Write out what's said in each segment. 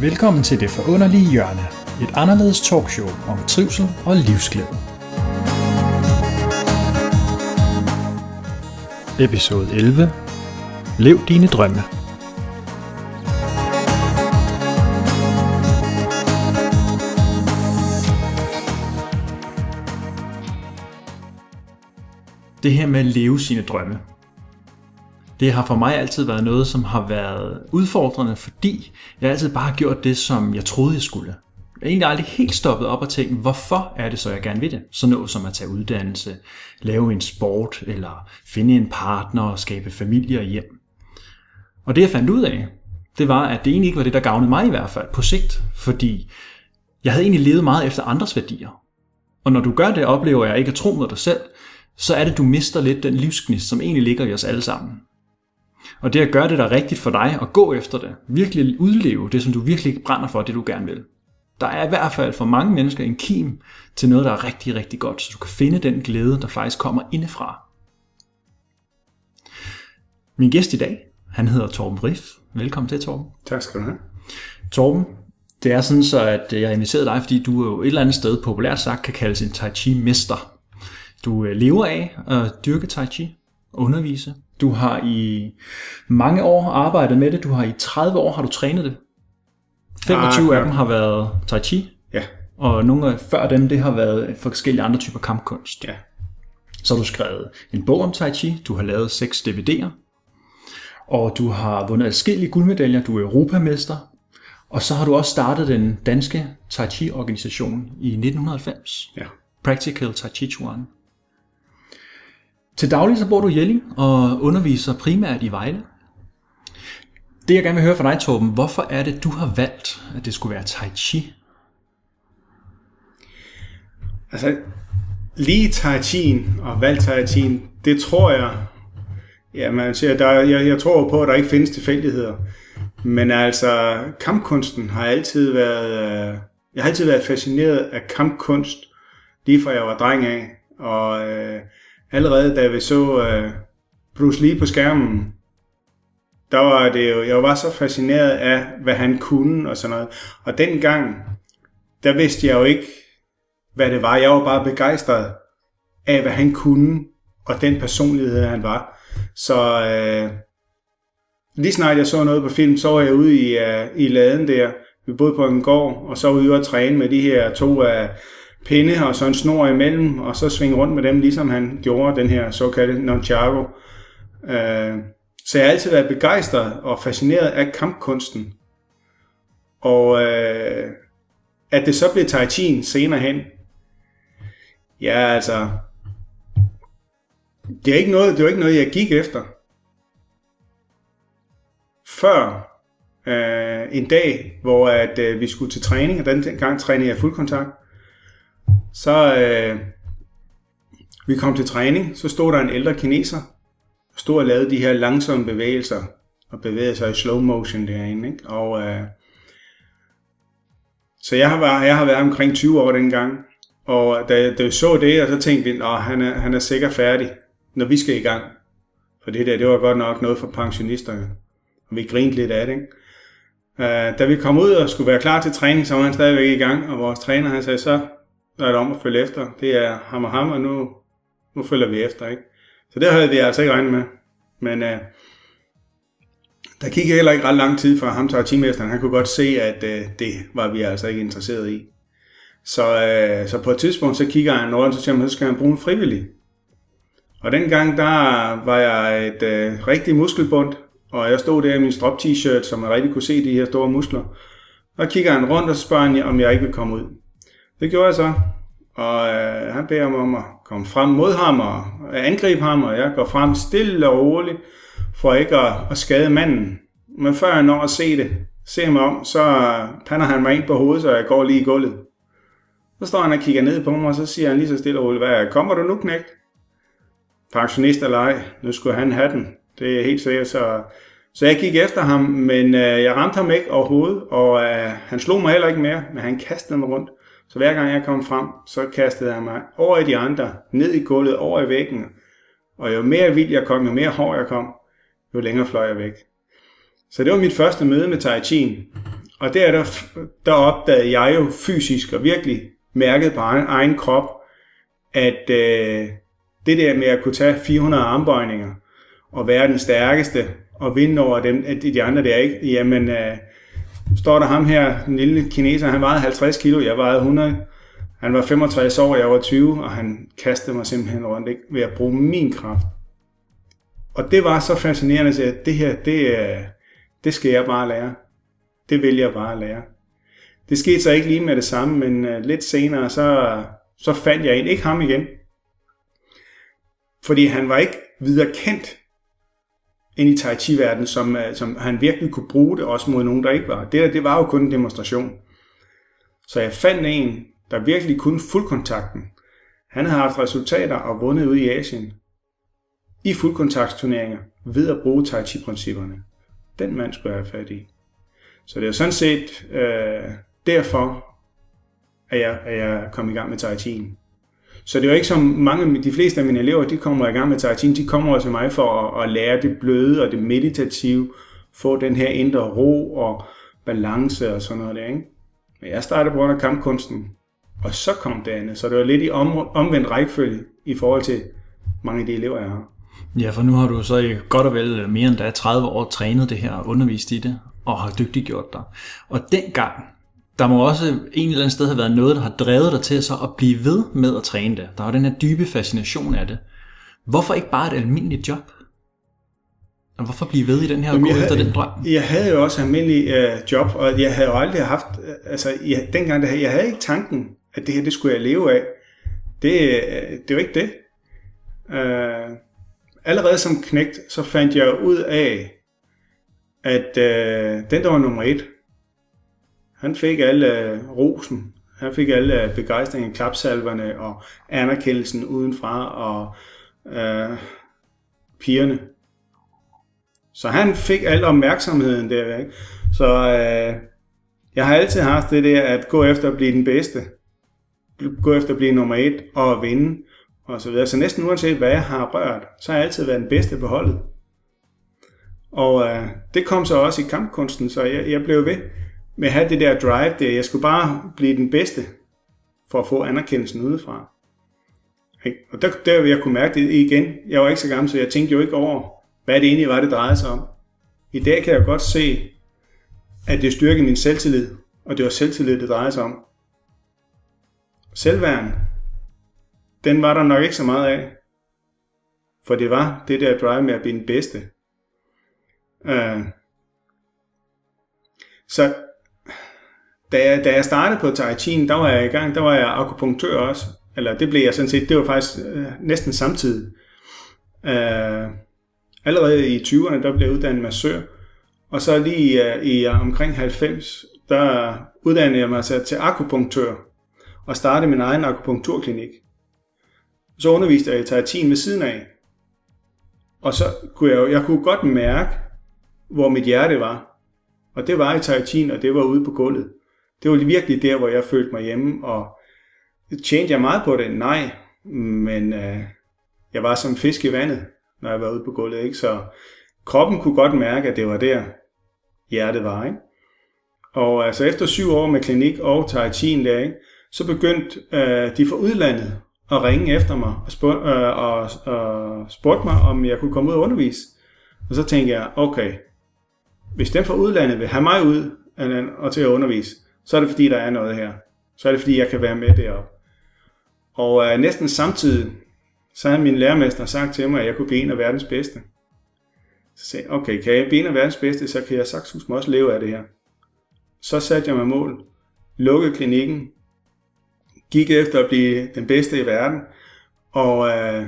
Velkommen til Det Forunderlige Hjørne, et anderledes talkshow om trivsel og livsglæde. Episode 11. Lev dine drømme. Det her med at leve sine drømme, det har for mig altid været noget, som har været udfordrende, fordi jeg altid bare har gjort det, som jeg troede, jeg skulle. Jeg har egentlig aldrig helt stoppet op og tænkt, hvorfor er det så, jeg gerne vil det? Så noget som at tage uddannelse, lave en sport, eller finde en partner og skabe familie og hjem. Og det jeg fandt ud af, det var, at det egentlig ikke var det, der gavnede mig i hvert fald på sigt, fordi jeg havde egentlig levet meget efter andres værdier. Og når du gør det, oplever jeg ikke at tro mod dig selv, så er det, du mister lidt den livsgnist, som egentlig ligger i os alle sammen. Og det at gøre det, der er rigtigt for dig, og gå efter det, virkelig udleve det, som du virkelig brænder for, det du gerne vil. Der er i hvert fald for mange mennesker en kim til noget, der er rigtig, rigtig godt, så du kan finde den glæde, der faktisk kommer indefra. Min gæst i dag, han hedder Torben Riff. Velkommen til, Torben. Tak skal du have. Torben, det er sådan så, at jeg har inviteret dig, fordi du er jo et eller andet sted populært sagt kan kaldes en Tai Chi-mester. Du øh, lever af at dyrke Tai Chi, undervise, du har i mange år arbejdet med det. Du har i 30 år har du trænet det. 25 ah, af dem har været Tai Chi. Ja. Og nogle af før dem, det har været forskellige andre typer kampkunst. Ja. Så har du skrevet en bog om Tai Chi. Du har lavet seks DVD'er. Og du har vundet adskillige guldmedaljer. Du er europamester. Og så har du også startet den danske Tai Chi organisation i 1990. Ja. Practical Tai Chi Chuan. Til daglig så bor du i Jelling og underviser primært i Vejle. Det jeg gerne vil høre fra dig, Torben, hvorfor er det, du har valgt, at det skulle være Tai Chi? Altså, lige Tai Chi'en og valgt Tai Chi'en, det tror jeg, ja, man siger, der, jeg, jeg tror på, at der ikke findes tilfældigheder. Men altså, kampkunsten har altid været, øh, jeg har altid været fascineret af kampkunst, lige fra jeg var dreng af. Og øh, allerede da vi så øh, Bruce Lee på skærmen, der var det jo, jeg var så fascineret af, hvad han kunne og sådan noget. Og dengang, der vidste jeg jo ikke, hvad det var. Jeg var bare begejstret af, hvad han kunne, og den personlighed, han var. Så øh, lige snart jeg så noget på film, så var jeg ude i, uh, i laden der. Vi boede på en gård, og så var vi ude og træne med de her to af uh, pinde og så en snor imellem, og så svinge rundt med dem, ligesom han gjorde den her såkaldte Nonchago. Øh, så jeg har altid været begejstret og fascineret af kampkunsten. Og øh, at det så blev Tai Chi senere hen, ja altså, det er ikke noget, det var ikke noget, jeg gik efter. Før øh, en dag, hvor at, øh, vi skulle til træning, og den gang trænede jeg fuldkontakt, så øh, vi kom til træning, så stod der en ældre kineser, og stod og lavede de her langsomme bevægelser, og bevægede sig i slow motion derinde. Ikke? Og, øh, så jeg har, været, jeg har været omkring 20 år dengang, og da, da jeg så det, og så tænkte vi, at han er, han er sikkert færdig, når vi skal i gang. For det der, det var godt nok noget for pensionisterne. Og vi grinte lidt af det. Ikke? Øh, da vi kom ud og skulle være klar til træning, så var han stadigvæk i gang, og vores træner han sagde, så når det om at følge efter. Det er ham og ham, og nu, nu følger vi efter. Ikke? Så det havde vi altså ikke regnet med. Men øh, der gik heller ikke ret lang tid fra ham til teammesteren. Han kunne godt se, at øh, det var vi altså ikke interesseret i. Så, øh, så på et tidspunkt, så kigger han rundt, og siger, så skal han bruge en frivillig. Og dengang, der var jeg et øh, rigtig muskelbund, og jeg stod der i min strop t-shirt, som man rigtig kunne se de her store muskler. Og kigger han rundt og spørger, han, om jeg ikke vil komme ud. Det gjorde jeg så, og øh, han beder mig om at komme frem mod ham og angribe ham, og jeg går frem stille og roligt, for ikke at, at skade manden. Men før jeg når at se det, ser mig om, så øh, pander han mig ind på hovedet, så jeg går lige i gulvet. Så står han og kigger ned på mig, og så siger han lige så stille og roligt, hvad kommer du nu, knægt? Pensionist eller ej, nu skulle han have den. Det er helt sikkert, så, så jeg gik efter ham, men øh, jeg ramte ham ikke overhovedet, og øh, han slog mig heller ikke mere, men han kastede mig rundt. Så hver gang jeg kom frem, så kastede jeg mig over i de andre, ned i gulvet, over i væggen. Og jo mere vild jeg kom, jo mere hård jeg kom, jo længere fløj jeg væk. Så det var mit første møde med Tai Chi. Og der, der, der opdagede jeg jo fysisk og virkelig mærket på egen, egen krop, at øh, det der med at kunne tage 400 armbøjninger og være den stærkeste og vinde over dem, at de andre der ikke, jamen øh, står der ham her, den lille kineser, han vejede 50 kilo, jeg vejede 100. Han var 65 år, jeg var 20, og han kastede mig simpelthen rundt ikke, ved at bruge min kraft. Og det var så fascinerende, at det her, det, øh, det skal jeg bare lære. Det vil jeg bare lære. Det skete så ikke lige med det samme, men øh, lidt senere, så, så fandt jeg en, ikke ham igen. Fordi han var ikke videre kendt ind i Tai chi verden som, øh, som han virkelig kunne bruge det, også mod nogen, der ikke var. Det der, det var jo kun en demonstration. Så jeg fandt en, der virkelig kunne fuldkontakten. Han havde haft resultater og vundet ud i Asien i fuldkontaktsturneringer ved at bruge Tai Chi-principperne. Den mand skulle jeg have fat i. Så det er sådan set øh, derfor, at jeg, at jeg kom i gang med Tai Chi'en. Så det er jo ikke som mange, de fleste af mine elever, de kommer i gang med Tai Chi, de kommer til mig for at, at lære det bløde og det meditative, få den her indre ro og balance og sådan noget der, ikke? Men jeg startede på grund af kampkunsten, og så kom det andet. Så det var lidt i om, omvendt rækkefølge i forhold til mange af de elever, jeg har. Ja, for nu har du så i godt og vel mere end da 30 år trænet det her og undervist i det, og har dygtiggjort dig. Og dengang, der må også en eller anden sted have været noget, der har drevet dig til så at blive ved med at træne det. Der var den her dybe fascination af det. Hvorfor ikke bare et almindeligt job? Og hvorfor blive ved i den her og gå efter den drøm? Jeg havde jo også almindelig øh, job, og jeg havde jo aldrig haft, øh, altså jeg, dengang der, jeg havde ikke tanken, at det her, det skulle jeg leve af. Det, øh, det var ikke det. Øh, allerede som knægt, så fandt jeg ud af, at øh, den, der var nummer et, han fik alle øh, rosen, han fik alle øh, begejstringen, klapsalverne og anerkendelsen udenfra og øh, pigerne. Så han fik al opmærksomheden der. Ikke? Så øh, jeg har altid haft det der at gå efter at blive den bedste. Gå efter at blive nummer et og vinde og så videre. Så næsten uanset hvad jeg har rørt, så har jeg altid været den bedste på holdet. Og øh, det kom så også i kampkunsten, så jeg, jeg blev ved med at have det der drive der. Jeg skulle bare blive den bedste for at få anerkendelsen udefra. Og der, der vil jeg kunne mærke det igen. Jeg var ikke så gammel, så jeg tænkte jo ikke over, hvad det egentlig var, det drejede sig om. I dag kan jeg godt se, at det styrker min selvtillid, og det var selvtillid, det drejede sig om. Selvværen, den var der nok ikke så meget af. For det var det der drive med at blive den bedste. Uh, så da jeg, da jeg startede på Tai Chi, der var jeg i gang, der var jeg akupunktør også. Eller det blev jeg sådan set, det var faktisk øh, næsten samtidig. Uh, allerede i 20'erne, der blev jeg uddannet massør. Og så lige uh, i uh, omkring 90, der uddannede jeg mig så til akupunktør. Og startede min egen akupunkturklinik. Så underviste jeg i Tai Chi ved siden af. Og så kunne jeg, jeg kunne godt mærke, hvor mit hjerte var. Og det var i Tai Chi, og det var ude på gulvet. Det var virkelig der, hvor jeg følte mig hjemme, og tjente jeg meget på det? Nej, men øh, jeg var som fisk i vandet, når jeg var ude på gulvet, ikke? Så kroppen kunne godt mærke, at det var der, hjertet var, ikke? Og altså efter syv år med klinik og Tai Chi der, ikke? så begyndte øh, de fra udlandet at ringe efter mig og, spurg, øh, og, og spurgte mig, om jeg kunne komme ud og undervise. Og så tænkte jeg, okay, hvis dem fra udlandet vil have mig ud øh, og til at undervise, så er det fordi, der er noget her. Så er det fordi, jeg kan være med deroppe. Og øh, næsten samtidig, så havde min lærermester sagt til mig, at jeg kunne blive en af verdens bedste. Så sagde jeg, okay, kan jeg blive en af verdens bedste, så kan jeg sagtens også leve af det her. Så satte jeg mig mål, lukkede klinikken, gik efter at blive den bedste i verden, og øh,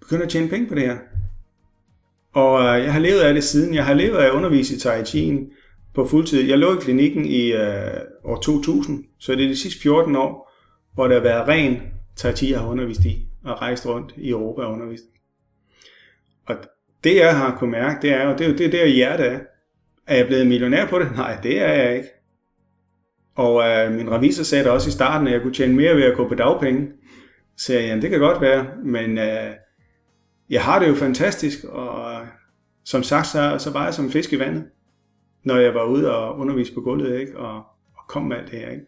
begyndte at tjene penge på det her. Og øh, jeg har levet af det siden. Jeg har levet af at undervise i Tai Chi på fuldtid. Jeg lå i klinikken i øh, år 2000, så det er de sidste 14 år, hvor der har været ren Tati, jeg har undervist i, og rejst rundt i Europa og undervist. Og det jeg har kunne mærke, det er jo, det er jo det der hjerte er. Er jeg blevet millionær på det? Nej, det er jeg ikke. Og øh, min revisor sagde da også i starten, at jeg kunne tjene mere ved at gå på dagpenge. Så sagde jeg, det kan godt være, men øh, jeg har det jo fantastisk, og øh, som sagt, så, så var jeg som fisk i vandet når jeg var ude og undervise på gulvet, ikke? Og, og kom med alt det her. Ikke?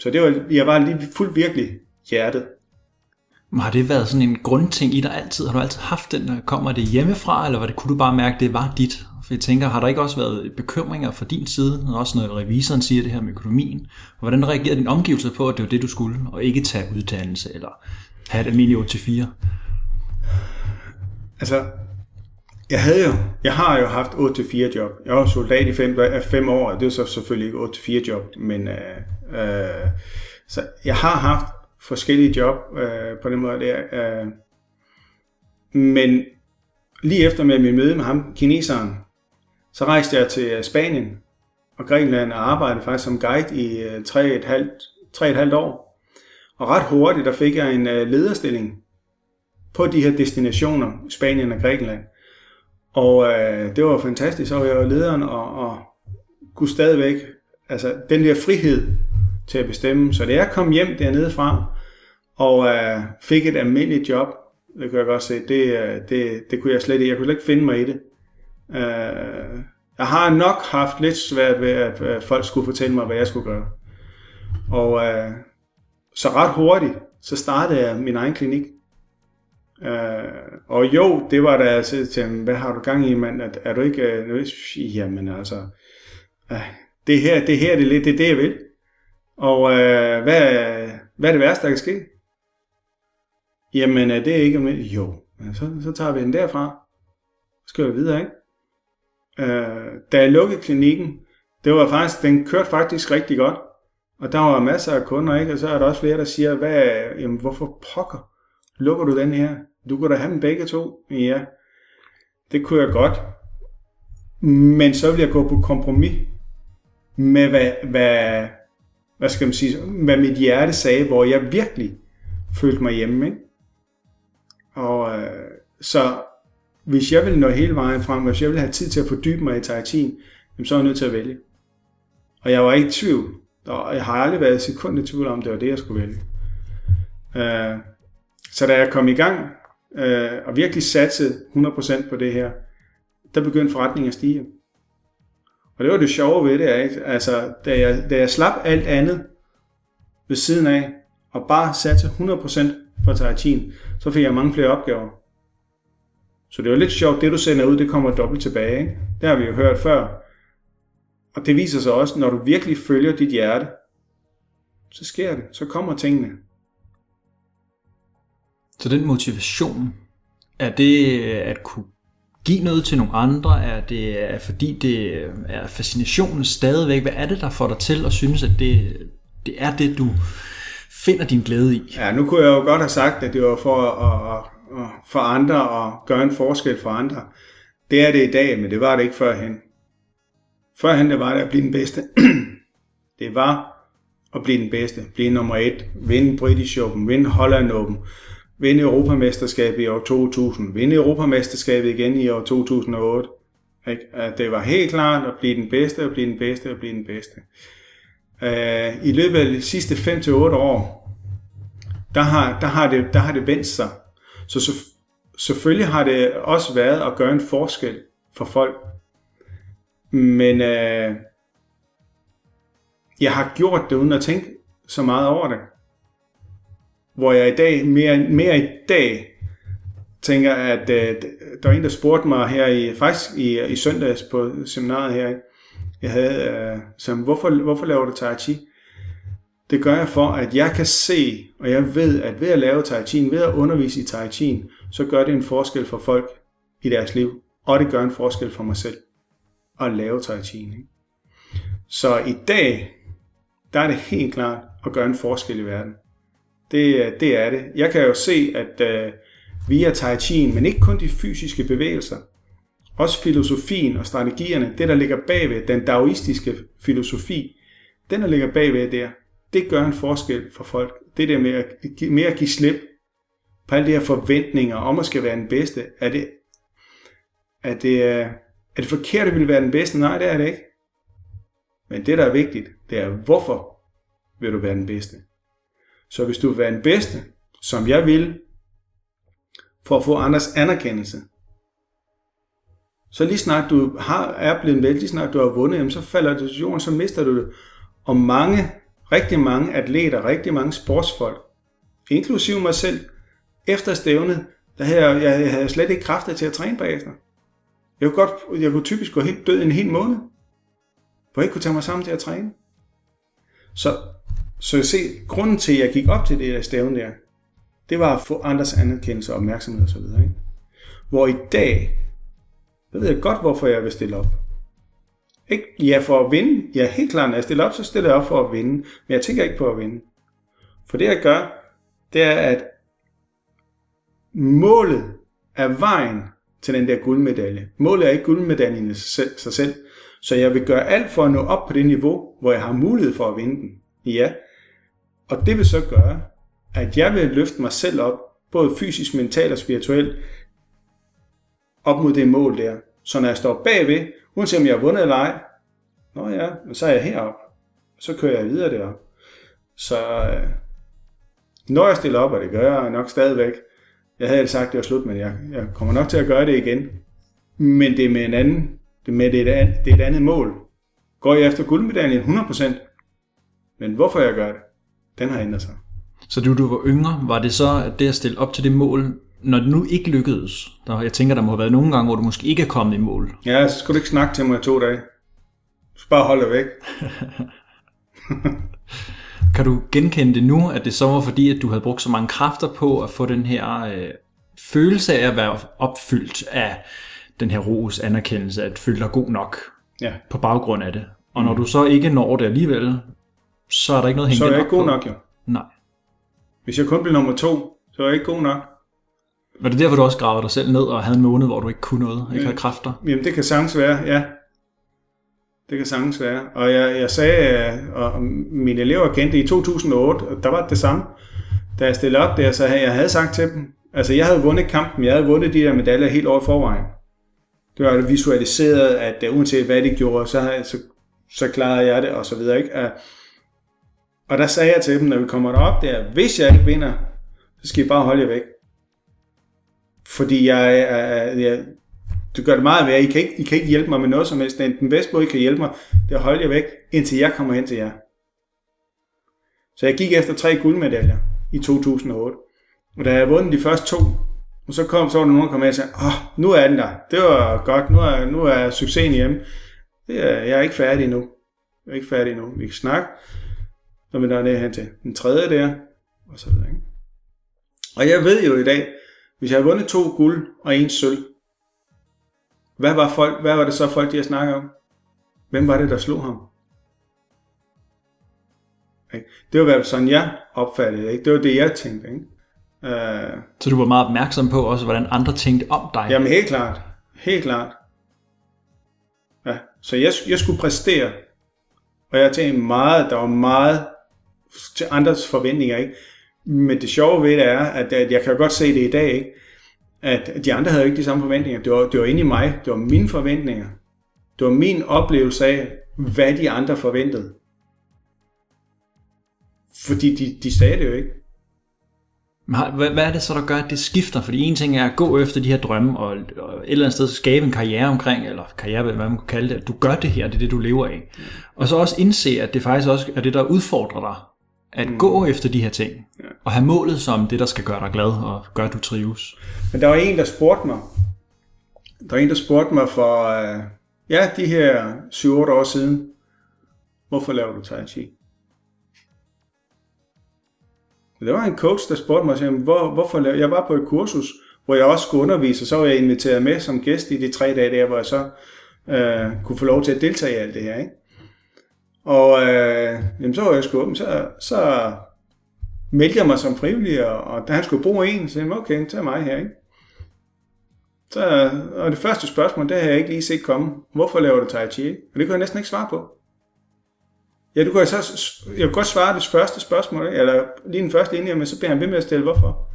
Så det var, jeg var lige fuldt virkelig hjertet. Har det været sådan en grundting i dig altid? Har du altid haft den? Kommer det hjemmefra, eller var det, kunne du bare mærke, at det var dit? For jeg tænker, har der ikke også været bekymringer fra din side, også når revisoren siger det her med økonomien? Hvordan reagerede din omgivelse på, at det var det, du skulle, og ikke tage uddannelse, eller have et almindeligt 8-4? Altså, jeg havde jo, jeg har jo haft 8-4 job. Jeg var soldat i 5 fem år, og det er så selvfølgelig ikke 8-4 job, men øh, øh, så jeg har haft forskellige job øh, på den måde der. Øh, men lige efter med min møde med ham, kineseren, så rejste jeg til øh, Spanien og Grækenland og arbejdede faktisk som guide i øh, 3,5 år. Og ret hurtigt, der fik jeg en øh, lederstilling på de her destinationer, Spanien og Grækenland. Og øh, det var fantastisk, så var jeg lederen og, og kunne stadigvæk, altså den der frihed til at bestemme. Så da jeg kom hjem dernede fra, og øh, fik et almindeligt job, det kan jeg godt se, det, øh, det, det kunne jeg slet ikke, jeg kunne slet ikke finde mig i det. Øh, jeg har nok haft lidt svært ved, at øh, folk skulle fortælle mig, hvad jeg skulle gøre. Og øh, så ret hurtigt, så startede jeg min egen klinik. Uh, og jo, det var da altså, jeg sagde til ham, hvad har du gang i, mand? Er, er du ikke øh, uh, nervøs? Jamen altså, uh, det her, det her, det er lidt, det er det, jeg vil. Og uh, hvad, hvad er det værste, der kan ske? Jamen, er det er ikke med. Jo, så, så tager vi den derfra. Så skal vi videre, ikke? Uh, da jeg lukkede klinikken, det var faktisk, den kørte faktisk rigtig godt. Og der var masser af kunder, ikke? Og så er der også flere, der siger, hvad, jamen, hvorfor pokker lukker du den her? Du kunne da have dem begge to. Ja, det kunne jeg godt. Men så vil jeg gå på kompromis med, hvad, hvad, hvad skal man sige, hvad mit hjerte sagde, hvor jeg virkelig følte mig hjemme. Ikke? Og øh, så hvis jeg vil nå hele vejen frem, hvis jeg vil have tid til at fordybe mig i Tai Chi, så er jeg nødt til at vælge. Og jeg var ikke i tvivl. Og jeg har aldrig været i sekund i tvivl om, det var det, jeg skulle vælge. Øh, så da jeg kom i gang øh, og virkelig satsede 100% på det her, der begyndte forretningen at stige. Og det var det sjove ved det, ikke? Altså, da jeg, da jeg slap alt andet ved siden af, og bare satte 100% på Tai så fik jeg mange flere opgaver. Så det var lidt sjovt, det du sender ud, det kommer dobbelt tilbage. Ikke? Det har vi jo hørt før. Og det viser sig også, når du virkelig følger dit hjerte, så sker det, så kommer tingene. Så den motivation, er det at kunne give noget til nogle andre? Er det er, fordi det er fascinationen stadigvæk? Hvad er det, der får dig til at synes, at det, det er det, du finder din glæde i? Ja, nu kunne jeg jo godt have sagt, at det var for at, at, at for andre og gøre en forskel for andre. Det er det i dag, men det var det ikke førhen. Førhen det var det at blive den bedste. det var at blive den bedste. Blive nummer et. Vinde British Open. Vinde Holland Open vinde Europamesterskabet i år 2000, vinde Europamesterskabet igen i år 2008. Ikke? At det var helt klart at blive den bedste, og blive den bedste, og blive den bedste. Uh, I løbet af de sidste 5-8 år, der har, der, har det, der har det vendt sig. Så, så selvfølgelig har det også været at gøre en forskel for folk. Men uh, jeg har gjort det uden at tænke så meget over det hvor jeg i dag, mere, mere i dag, tænker, at øh, der var en, der spurgte mig her i, faktisk i, i søndags på seminaret her, jeg havde, øh, som, hvorfor, hvorfor laver du Tai Chi? Det gør jeg for, at jeg kan se, og jeg ved, at ved at lave Tai Chi, ved at undervise i Tai Chi, så gør det en forskel for folk i deres liv, og det gør en forskel for mig selv at lave Tai Chi. Ikke? Så i dag, der er det helt klart at gøre en forskel i verden. Det, øh, det er det. Jeg kan jo se, at øh, via Tai Chi, men ikke kun de fysiske bevægelser, også filosofien og strategierne, det der ligger bagved, den daoistiske filosofi, den der ligger bagved der, det gør en forskel for folk. Det der med at, med at give slip på alle de her forventninger om at skal være den bedste. Er det, er det, øh, er det forkert at vil være den bedste? Nej, det er det ikke. Men det, der er vigtigt, det er, hvorfor vil du være den bedste? Så hvis du vil være den bedste, som jeg vil, for at få andres anerkendelse, Så lige snart du har, er blevet vældig, lige snart du har vundet, jamen, så falder det til jorden, så mister du det. Og mange, rigtig mange atleter, rigtig mange sportsfolk, inklusive mig selv, efter stævnet, der havde jeg, jeg havde slet ikke kræfter til at træne bagefter. Jeg kunne, godt, jeg kunne typisk gå helt død en hel måned, hvor jeg ikke kunne tage mig sammen til at træne. Så, så se, grunden til, at jeg gik op til det der stævne der, det var at få andres anerkendelse og opmærksomhed osv. Ikke? Hvor i dag, der ved jeg godt, hvorfor jeg vil stille op. Ikke? Ja, for at vinde. Ja, helt klart, når jeg stiller op, så stiller jeg op for at vinde. Men jeg tænker ikke på at vinde. For det jeg gør, det er, at målet er vejen til den der guldmedalje. Målet er ikke guldmedaljen i sig selv, sig selv. Så jeg vil gøre alt for at nå op på det niveau, hvor jeg har mulighed for at vinde den. Ja. Og det vil så gøre, at jeg vil løfte mig selv op, både fysisk, mentalt og spirituelt, op mod det mål der. Så når jeg står bagved, uanset om jeg har vundet eller ej, nå ja, så er jeg heroppe. Så kører jeg videre derop. Så øh, når jeg stiller op, og det gør jeg nok stadigvæk, jeg havde sagt, at det var slut, men jeg, jeg kommer nok til at gøre det igen. Men det er med en anden, det er med det, er et, det er et andet mål. Går jeg efter guldmedaljen 100%, men hvorfor jeg gør det, den har ændret sig. Så du, du var yngre, var det så at det at stille op til det mål, når det nu ikke lykkedes? Der, jeg tænker, der må have været nogle gange, hvor du måske ikke er kommet i mål. Ja, så skulle du ikke snakke til mig i to dage. Så bare hold dig væk. kan du genkende det nu, at det så var fordi, at du havde brugt så mange kræfter på at få den her øh, følelse af at være opfyldt af den her ros anerkendelse, at føle dig god nok Ja. på baggrund af det. Og når du så ikke når det alligevel, så er der ikke noget at hænge Så er jeg ikke god på. nok jo. Nej. Hvis jeg kun blev nummer to, så er jeg ikke god nok. Var det derfor, du også gravede dig selv ned og havde en måned, hvor du ikke kunne noget, ikke Ja. havde kræfter? Jamen, det kan sagtens være, ja. Det kan sagtens være. Og jeg, jeg sagde, øh, og mine elever kendte i 2008, og der var det samme. Da jeg stillede op der, så havde jeg havde sagt til dem, altså jeg havde vundet kampen, jeg havde vundet de der medaljer helt over forvejen. Det var visualiseret, at uh, uanset hvad de gjorde, så, havde- så, så klarede jeg det, og så videre. Ikke? Og der sagde jeg til dem, når vi kommer derop der, hvis jeg ikke vinder, så skal I bare holde jer væk. Fordi jeg, jeg, jeg, du gør det meget værre. I kan, ikke, I kan ikke hjælpe mig med noget som helst. Den bedste måde, I kan hjælpe mig, det er at holde jer væk, indtil jeg kommer hen til jer. Så jeg gik efter tre guldmedaljer i 2008. Og da jeg havde vundet de første to, og så kom så var der nogen, der kom med og sagde, åh, nu er den der. Det var godt. Nu er, nu er succesen hjemme. Det er, jeg er ikke færdig endnu. Jeg er ikke færdig endnu. Vi kan snakke, når vi når ned hen til den tredje der, og så videre. Ikke? Og jeg ved jo i dag, hvis jeg havde vundet to guld og en sølv, hvad var, folk, hvad var det så folk, de har snakket om? Hvem var det, der slog ham? Ikke? Det var i hvert fald sådan, jeg opfattede det. Ikke? Det var det, jeg tænkte. Ikke? Uh, Så du var meget opmærksom på også, hvordan andre tænkte om dig. jamen helt klart. Helt klart. Ja. Så jeg, jeg skulle præstere. Og jeg tænkte meget, der var meget til andres forventninger. Ikke? Men det sjove ved det er, at, at jeg kan godt se det i dag, ikke? at de andre havde jo ikke de samme forventninger. Det var, det var inde i mig. Det var mine forventninger. Det var min oplevelse af, hvad de andre forventede. Fordi de, de sagde det jo ikke. Hvad, hvad er det så, der gør, at det skifter? Fordi en ting er at gå efter de her drømme, og, og et eller andet sted skabe en karriere omkring, eller karriere, hvad man kan kalde det, at du gør det her, det er det, du lever af. Og så også indse, at det faktisk også er det, der udfordrer dig. At mm. gå efter de her ting, Ja. og have målet som det, der skal gøre dig glad, og gøre, at du trives. Men der var en, der spurgte mig. Der var en, der spurgte mig for, øh, ja, de her 7-8 år siden. Hvorfor laver du Tai Chi? Der var en coach, der spurgte mig, hvor, hvorfor laver jeg var på et kursus, hvor jeg også skulle undervise, og så var jeg inviteret med som gæst i de tre dage der, hvor jeg så øh, kunne få lov til at deltage i alt det her. Ikke? Og øh, jamen, så var jeg sgu åben, så, så meldte jeg mig som frivillig, og, og da han skulle bruge en, så sagde han, okay, tag mig her, ikke? Så, og det første spørgsmål, det har jeg ikke lige set komme. Hvorfor laver du Tai Chi? Og det kunne jeg næsten ikke svare på. Ja, du kan så, jeg kunne godt svare det første spørgsmål, ikke? eller lige den første linje, men så bliver han ved med at stille, hvorfor?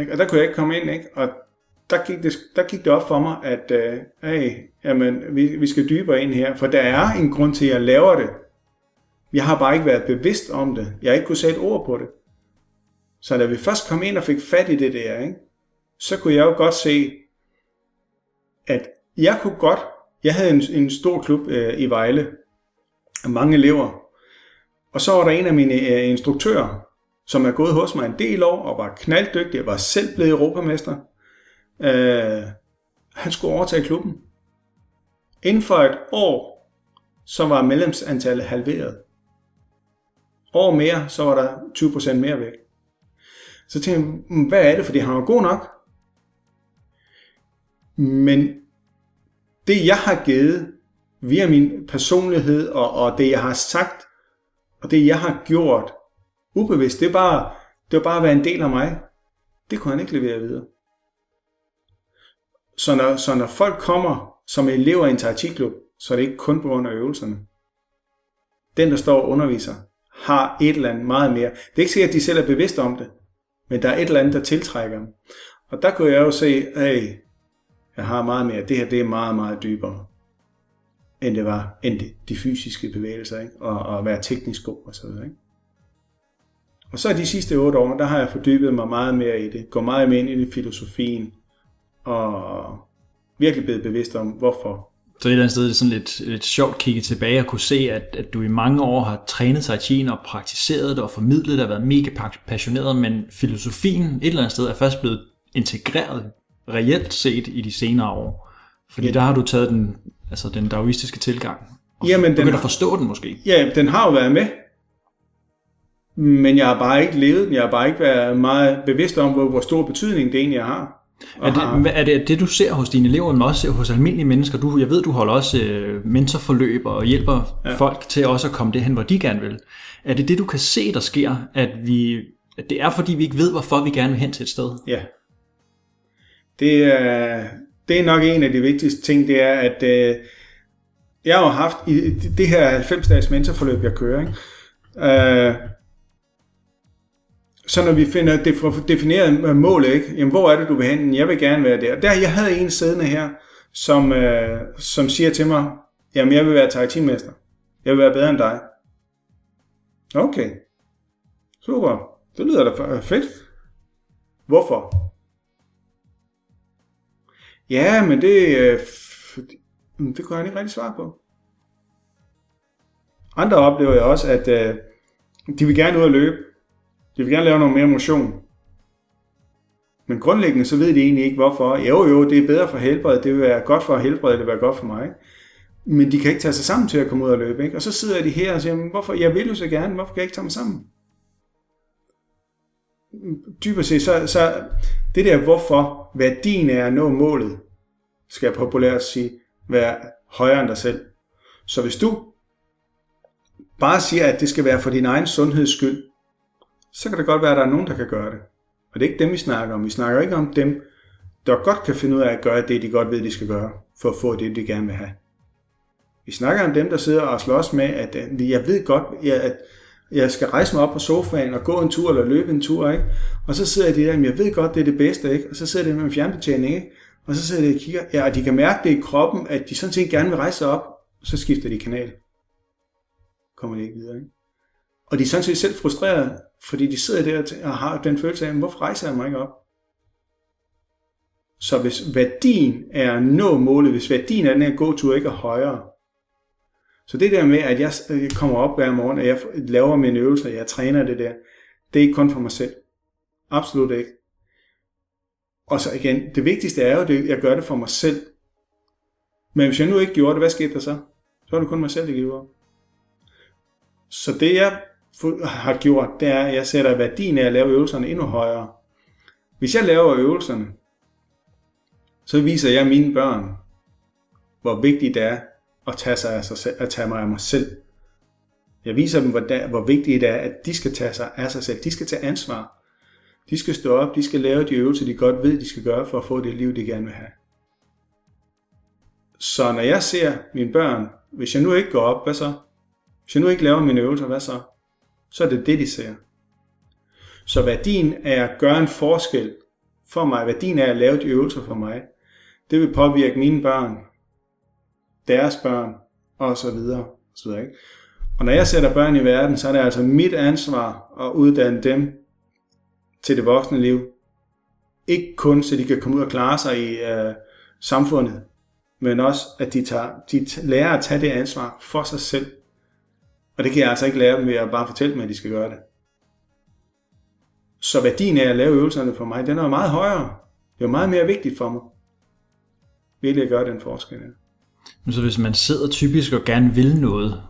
Ikke? Og der kunne jeg ikke komme ind, ikke? og der gik det, der gik det op for mig, at øh, hey, jamen, vi, vi skal dybere ind her, for der er en grund til, at jeg laver det. Jeg har bare ikke været bevidst om det. Jeg har ikke kunne sætte ord på det. Så da vi først kom ind og fik fat i det der, ikke? så kunne jeg jo godt se, at jeg kunne godt, jeg havde en, en stor klub øh, i Vejle, mange elever, og så var der en af mine øh, instruktører, som er gået hos mig en del år, og var knalddygtig, og var selv blevet europamester. Øh, han skulle overtage klubben. Inden for et år, så var medlemsantallet halveret. År mere, så var der 20% mere væk. Så tænkte jeg, hmm, hvad er det, fordi han var god nok? Men det jeg har givet via min personlighed og, og det jeg har sagt og det jeg har gjort ubevidst, det er bare, det var bare at være en del af mig. Det kunne han ikke levere videre. Så når, så når folk kommer som elever i en tai chi klub, så er det ikke kun på grund af øvelserne. Den, der står og underviser, har et eller andet meget mere. Det er ikke sikkert, at de selv er bevidste om det, men der er et eller andet, der tiltrækker dem. Og der kunne jeg jo se, at jeg har meget mere. Det her det er meget, meget dybere, end det var, end det, de fysiske bevægelser, ikke? Og, og at være teknisk god og så videre. Ikke? Og så de sidste otte år, der har jeg fordybet mig meget mere i det. Går meget mere ind i det filosofien, og virkelig blevet bevidst om, hvorfor. Så et eller andet sted er det sådan lidt, lidt sjovt at kigge tilbage og kunne se, at, at du i mange år har trænet Tai Chi og praktiseret det og formidlet det og været mega passioneret, men filosofien et eller andet sted er først blevet integreret reelt set i de senere år. Fordi Ja. der har du taget den, altså den daoistiske tilgang. Og Jamen, den at forstå den måske. Ja, den har jo været med, men jeg har bare ikke levet den. Jeg har bare ikke været meget bevidst om, hvor, hvor stor betydning det egentlig har. Er det, er det det, du ser hos dine elever, men også hos almindelige mennesker? Du, jeg ved, du holder også øh, mentorforløb og hjælper ja. folk til også at komme derhen, hvor de gerne vil. Er det det, du kan se, der sker, at, vi, at det er, fordi vi ikke ved, hvorfor vi gerne vil hen til et sted? Ja. Det er, det er nok en af de vigtigste ting, det er, at øh, jeg har haft i det her 90-dages mentorforløb, jeg kører, ikke? Øh, så når vi finder det defineret øh, målet, ikke? Jamen, hvor er det, du vil hen? Jeg vil gerne være der. Der, jeg havde en siddende her, som, øh, som siger til mig, jamen, jeg vil være tai chi mester. Jeg vil være bedre end dig. Okay. Super. Det lyder da fedt. Hvorfor? Ja, men det, øh, mm, det kunne han ikke rigtig svare på. Andre oplever jeg også, at øh, de vil gerne ud og løbe. De vil gerne lave noget mere motion. Men grundlæggende så ved de egentlig ikke hvorfor. Jo jo, det er bedre for helbredet, det vil være godt for helbredet, det vil være godt for mig. Men de kan ikke tage sig sammen til at komme ud og løbe. Ikke? Og så sidder de her og siger, hvorfor, jeg vil jo så gerne, hvorfor kan jeg ikke tage mig sammen? Dybest set, så, så det der hvorfor, værdien er at nå målet, skal jeg populært sige, være højere end dig selv. Så hvis du bare siger, at det skal være for din egen sundheds skyld, så kan det godt være, at der er nogen, der kan gøre det. Og det er ikke dem, vi snakker om. Vi snakker ikke om dem, der godt kan finde ud af at gøre det, de godt ved, de skal gøre, for at få det, de gerne vil have. Vi snakker om dem, der sidder og slås med, at jeg ved godt, jeg- at jeg skal rejse mig op på sofaen og gå en tur eller løbe en tur, ikke? Og så sidder de der, at jeg ved godt, det er det bedste, ikke? Og så sidder de med en fjernbetjening, ikke? Og så sidder de og kigger, ja, og de kan mærke det i kroppen, at de sådan set gerne vil rejse sig op, og så skifter de kanal. Kommer de ikke videre, ikke? Og de er sådan set selv frustrerede, fordi de sidder der og har den følelse af, hvorfor rejser jeg mig ikke op? Så hvis værdien er at nå målet, hvis værdien af den her gåtur ikke er højere, så det der med, at jeg øh, kommer op hver morgen, og jeg laver mine øvelser, jeg træner det der, det er ikke kun for mig selv. Absolut ikke. Og så igen, det vigtigste er jo, at jeg gør det for mig selv. Men hvis jeg nu ikke gjorde det, hvad skete der så? Så er det kun mig selv, der gjorde. Så det jeg har gjort, det er, at jeg sætter værdien af at lave øvelserne endnu højere. Hvis jeg laver øvelserne, så viser jeg mine børn, hvor vigtigt det er at tage, sig af sig selv, at tage mig af mig selv. Jeg viser dem, hvor, hvor vigtigt det er, at de skal tage sig af sig selv. De skal tage ansvar. De skal stå op, de skal lave de øvelser, de godt ved, de skal gøre for at få det liv, de gerne vil have. Så når jeg ser mine børn, hvis jeg nu ikke går op, hvad så? Hvis jeg nu ikke laver mine øvelser, hvad så? Så er det det, de ser. Så værdien af at gøre en forskel for mig, værdien af at lave de øvelser for mig, det vil påvirke mine børn, deres børn, og så videre. Og, så videre ikke? og når jeg sætter børn i verden, så er det altså mit ansvar at uddanne dem til det voksne liv. Ikke kun, så de kan komme ud og klare sig i øh, samfundet, men også, at de, tager, de lærer at tage det ansvar for sig selv. Og det kan jeg altså ikke lære dem ved at bare fortælle dem, at de skal gøre det. Så værdien af at lave øvelserne for mig, den er meget højere. Det er meget mere vigtigt for mig. Virkelig at gøre den forskel. Men så hvis man sidder typisk og gerne vil noget,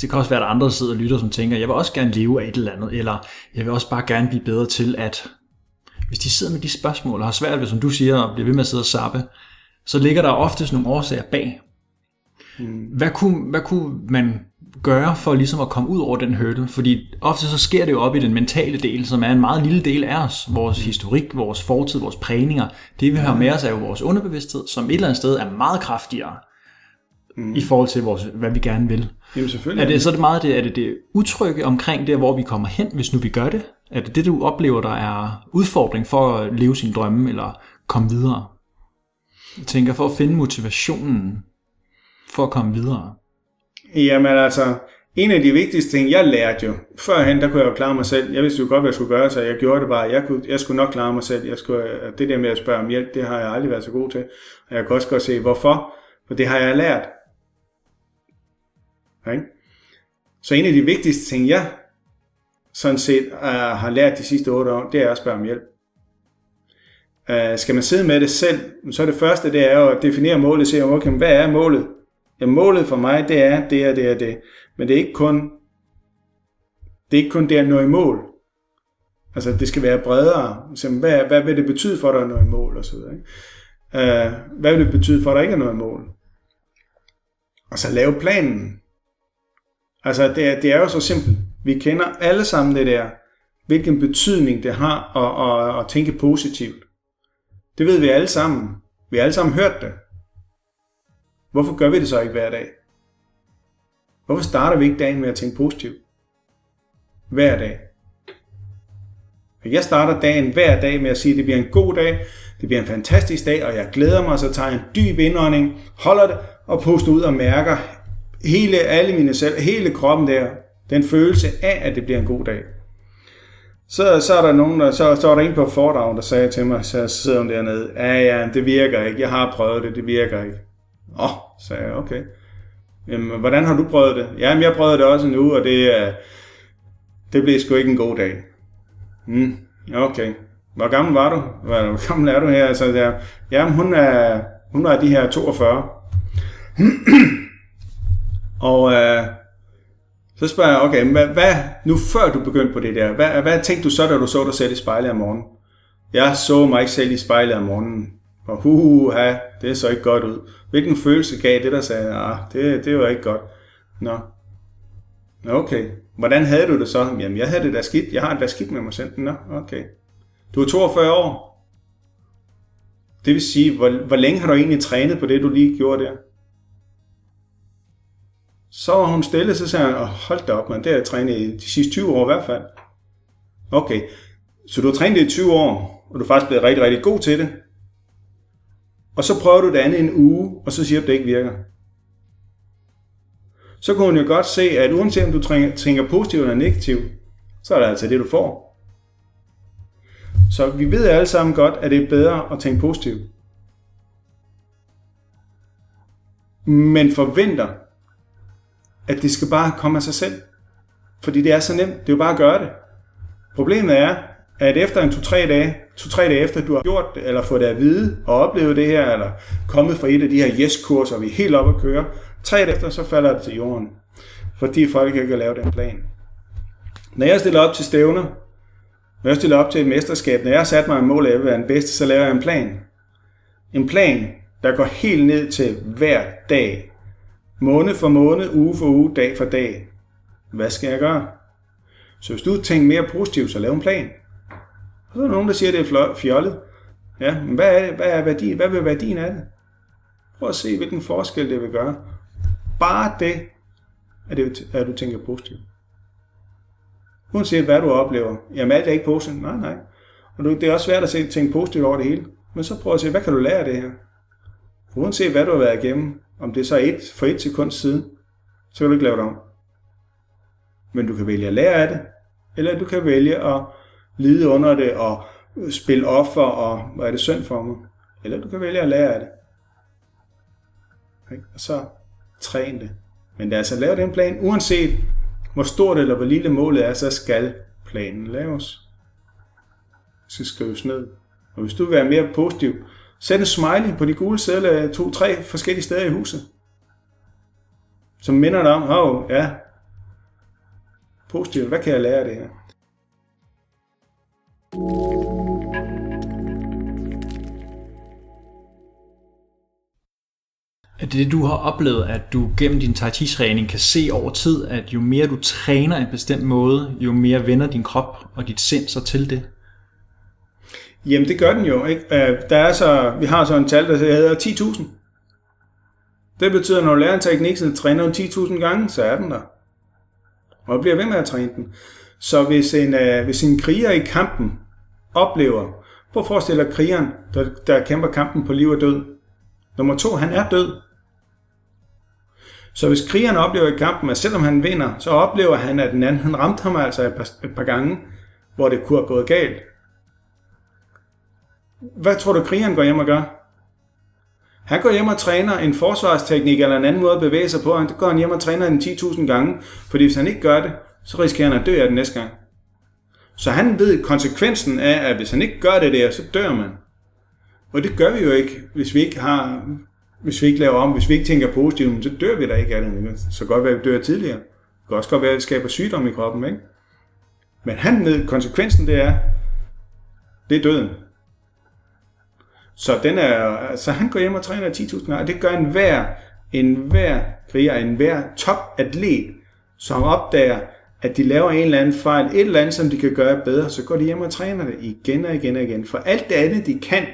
det kan også være, at andre sidder og lytter, som tænker, jeg vil også gerne leve af et eller andet, eller jeg vil også bare gerne blive bedre til at, hvis de sidder med de spørgsmål og har svært ved, som du siger, og bliver ved med at sidde og sappe, så ligger der oftest nogle årsager bag. Hmm. Hvad, kunne, hvad kunne man gøre for ligesom at komme ud over den hurdle? Fordi ofte så sker det jo op i den mentale del, som er en meget lille del af os. Vores historik, vores fortid, vores prægninger. Det vi har med os er jo vores underbevidsthed, som et eller andet sted er meget kraftigere mm. i forhold til, vores, hvad vi gerne vil. Jamen selvfølgelig. Er det, så er det meget det, er det, det utrygge omkring der, hvor vi kommer hen, hvis nu vi gør det? Er det det, du oplever, der er udfordring for at leve sin drømme, eller komme videre? Jeg tænker, for at finde motivationen for at komme videre. Jamen altså, en af de vigtigste ting, jeg lærte jo, førhen, der kunne jeg jo klare mig selv. Jeg vidste jo godt, hvad jeg skulle gøre, så jeg gjorde det bare. Jeg, kunne, jeg skulle nok klare mig selv. Jeg skulle, øh, det der med at spørge om hjælp, det har jeg aldrig været så god til. Og jeg kan også godt se, hvorfor. For det har jeg lært. Okay? Så en af de vigtigste ting, jeg sådan set uh, har lært de sidste otte år, det er at spørge om hjælp. Uh, skal man sidde med det selv, så er det første, det er jo at definere målet, se, okay, hvad er målet? Ja, målet for mig, det er det og det og det. Men det er ikke kun det er ikke kun det at nå i mål. Altså, det skal være bredere. Så, hvad, hvad vil det betyde for dig at nå i mål? Og så videre, ikke? Uh, hvad vil det betyde for dig ikke at nå i mål? Og så lave planen. Altså, det er, det er jo så simpelt. Vi kender alle sammen det der, hvilken betydning det har at, at, at tænke positivt. Det ved vi alle sammen. Vi har alle sammen hørt det. Hvorfor gør vi det så ikke hver dag? Hvorfor starter vi ikke dagen med at tænke positivt? Hver dag. Jeg starter dagen hver dag med at sige, at det bliver en god dag, det bliver en fantastisk dag, og jeg glæder mig, så tager jeg en dyb indånding, holder det og puster ud og mærker hele, alle mine selv, hele kroppen der, den følelse af, at det bliver en god dag. Så, så er der nogen, der, så, så er der en på fordragen, der sagde til mig, så sidder hun dernede, ja ja, det virker ikke, jeg har prøvet det, det virker ikke. Åh, oh, sagde jeg, okay. Jamen, hvordan har du prøvet det? Jamen, jeg prøvede det også nu, og det, øh, det blev sgu ikke en god dag. Mm, okay. Hvor gammel var du? Hvor gammel er du her? Altså, så der, jamen, hun er, hun er de her 42. og øh, så spørger jeg, okay, hvad, hvad, nu før du begyndte på det der, hvad, hvad tænkte du så, da du så dig selv i spejlet om morgenen? Jeg så mig ikke selv i spejlet om morgenen. Og huha, det så ikke godt ud. Hvilken følelse gav det, der sagde, ah, det, det var ikke godt. Nå. Okay. Hvordan havde du det så? Jamen, jeg havde det da skidt. Jeg har det da skidt med mig selv. Nå, okay. Du er 42 år. Det vil sige, hvor, hvor længe har du egentlig trænet på det, du lige gjorde der? Så var hun stille, så sagde han, oh, hold da op, man, det har jeg trænet i de sidste 20 år i hvert fald. Okay, så du har trænet det i 20 år, og du er faktisk blevet rigtig, rigtig god til det. Og så prøver du det andet en uge, og så siger du, at det ikke virker. Så kunne hun jo godt se, at uanset om du tænker positivt eller negativt, så er det altså det, du får. Så vi ved alle sammen godt, at det er bedre at tænke positivt. Men forventer, at det skal bare komme af sig selv. Fordi det er så nemt. Det er jo bare at gøre det. Problemet er, at efter en 2-3 dage, 2-3 dage efter du har gjort det, eller fået det at vide og oplevet det her, eller kommet fra et af de her yes-kurser, vi er helt oppe at køre, tre dage efter, så falder det til jorden. Fordi folk ikke kan lave den plan. Når jeg stiller op til stævner, når jeg stiller op til et mesterskab, når jeg har sat mig en mål af at være den bedste, så laver jeg en plan. En plan, der går helt ned til hver dag. Måned for måned, uge for uge, dag for dag. Hvad skal jeg gøre? Så hvis du tænker mere positivt, så lav en plan. Og så er der nogen, der siger, at det er fjollet. Ja, men hvad, er, hvad, er værdien, hvad vil værdien af det? Prøv at se, hvilken forskel det vil gøre. Bare det, at, det, at du tænker positivt. Uanset hvad du oplever. Jamen alt er ikke positivt. Nej, nej. Og det er også svært at se, tænke positivt over det hele. Men så prøv at se, hvad kan du lære af det her? Uanset hvad du har været igennem, om det er så et, for et sekund siden, så kan du ikke lave det om. Men du kan vælge at lære af det, eller du kan vælge at lide under det og spille offer og hvad er det synd for mig. Eller du kan vælge at lære af det. Og så træn det. Men lad os lave den plan, uanset hvor stort eller hvor lille målet er, så skal planen laves. Det skal skrives ned. Og hvis du vil være mere positiv, sæt en smiley på de gule sædler to-tre forskellige steder i huset. Som minder dig om, åh, oh, ja, positivt, hvad kan jeg lære af det her? Er det det, du har oplevet, at du gennem din tai chi træning kan se over tid, at jo mere du træner en bestemt måde, jo mere vender din krop og dit sind sig til det? Jamen, det gør den jo. Ikke? Øh, der er så, vi har så en tal, der hedder 10.000. Det betyder, at når du lærer en teknik, så træner du 10.000 gange, så er den der. Og bliver ved med at træne den. Så hvis en, øh, hvis en kriger i kampen oplever, prøv at forestille dig krigeren, der, der kæmper kampen på liv og død. Nummer to, han er død. Så hvis krigeren oplever i kampen, at selvom han vinder, så oplever han, at den anden, han ramte ham altså et par, et par gange, hvor det kunne have gået galt. Hvad tror du, krigeren går hjem og gør? Han går hjem og træner en forsvarsteknik eller en anden måde at bevæge sig på. Han går hjem og træner den 10.000 gange, fordi hvis han ikke gør det, så risikerer han at dø af den næste gang. Så han ved konsekvensen af, at hvis han ikke gør det der, så dør man. Og det gør vi jo ikke, hvis vi ikke har, hvis vi ikke laver om, hvis vi ikke tænker positivt, så dør vi da ikke af det. Så godt være, at vi dør tidligere. Det kan også godt være, at vi skaber sygdom i kroppen, ikke? Men han ved, konsekvensen det er, det er døden. Så, den er, så han går hjem og træner 10.000 gange, og det gør en hver, en hver kriger, en hver topatlet, som opdager, at de laver en eller anden fejl, et eller andet, som de kan gøre bedre, så går de hjem og træner det igen og igen og igen. For alt det andet, de kan,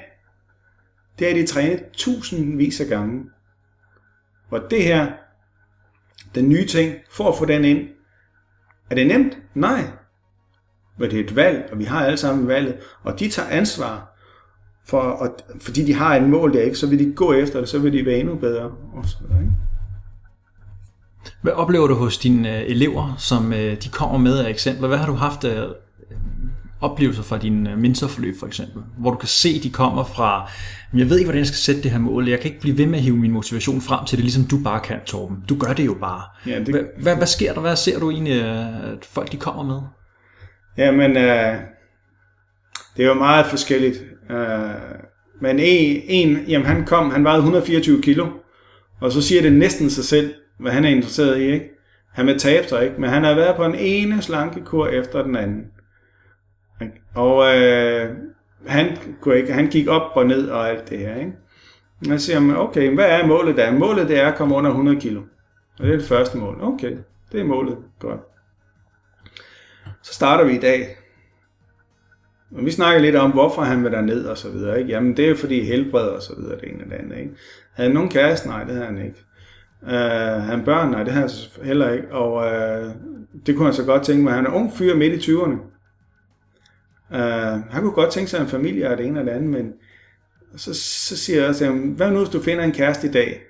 det er de trænet tusindvis af gange. Og det her, den nye ting, for at få den ind, er det nemt? Nej. Men det er et valg, og vi har alle sammen valget, og de tager ansvar. For, og, fordi de har et mål der, ikke, så vil de gå efter det, så vil de være endnu bedre. Og så, ikke? Hvad oplever du hos dine øh, elever, som øh, de kommer med af eksempler? Hvad har du haft af oplevelser fra din øh, mentorforløb for eksempel? Hvor du kan se, at de kommer fra, jeg ved ikke, hvordan jeg skal sætte det her mål. Jeg kan ikke blive ved med at hive min motivation frem til det, ligesom du bare kan, Torben. Du gør det jo bare. Ja, det... Hvad, hvad, hvad sker der? Hvad ser du egentlig, at folk de kommer med? Jamen, øh, det er jo meget forskelligt. Øh, men en, en, jamen han kom, han vejede 124 kilo, og så siger det næsten sig selv, hvad han er interesseret i, ikke? Han vil tabe sig, ikke? Men han har været på en ene slankekur efter den anden. Og øh, han, kunne ikke, han gik op og ned og alt det her, ikke? Jeg siger, okay, hvad er målet der? Målet det er at komme under 100 kilo. Og det er det første mål. Okay, det er målet. Godt. Så starter vi i dag. Og vi snakker lidt om, hvorfor han vil ned og så videre. Ikke? Jamen, det er jo fordi helbred og så videre, det ene eller andet. Ikke? Havde han nogen kæreste? Nej, det havde han ikke. Uh, han børn? Nej, det har han heller ikke. Og øh, det kunne han så godt tænke mig. Han er ung fyr midt i 20'erne. Uh, øh, han kunne godt tænke sig en familie og det ene eller andet, men så, så siger jeg også, hvad nu hvis du finder en kæreste i dag?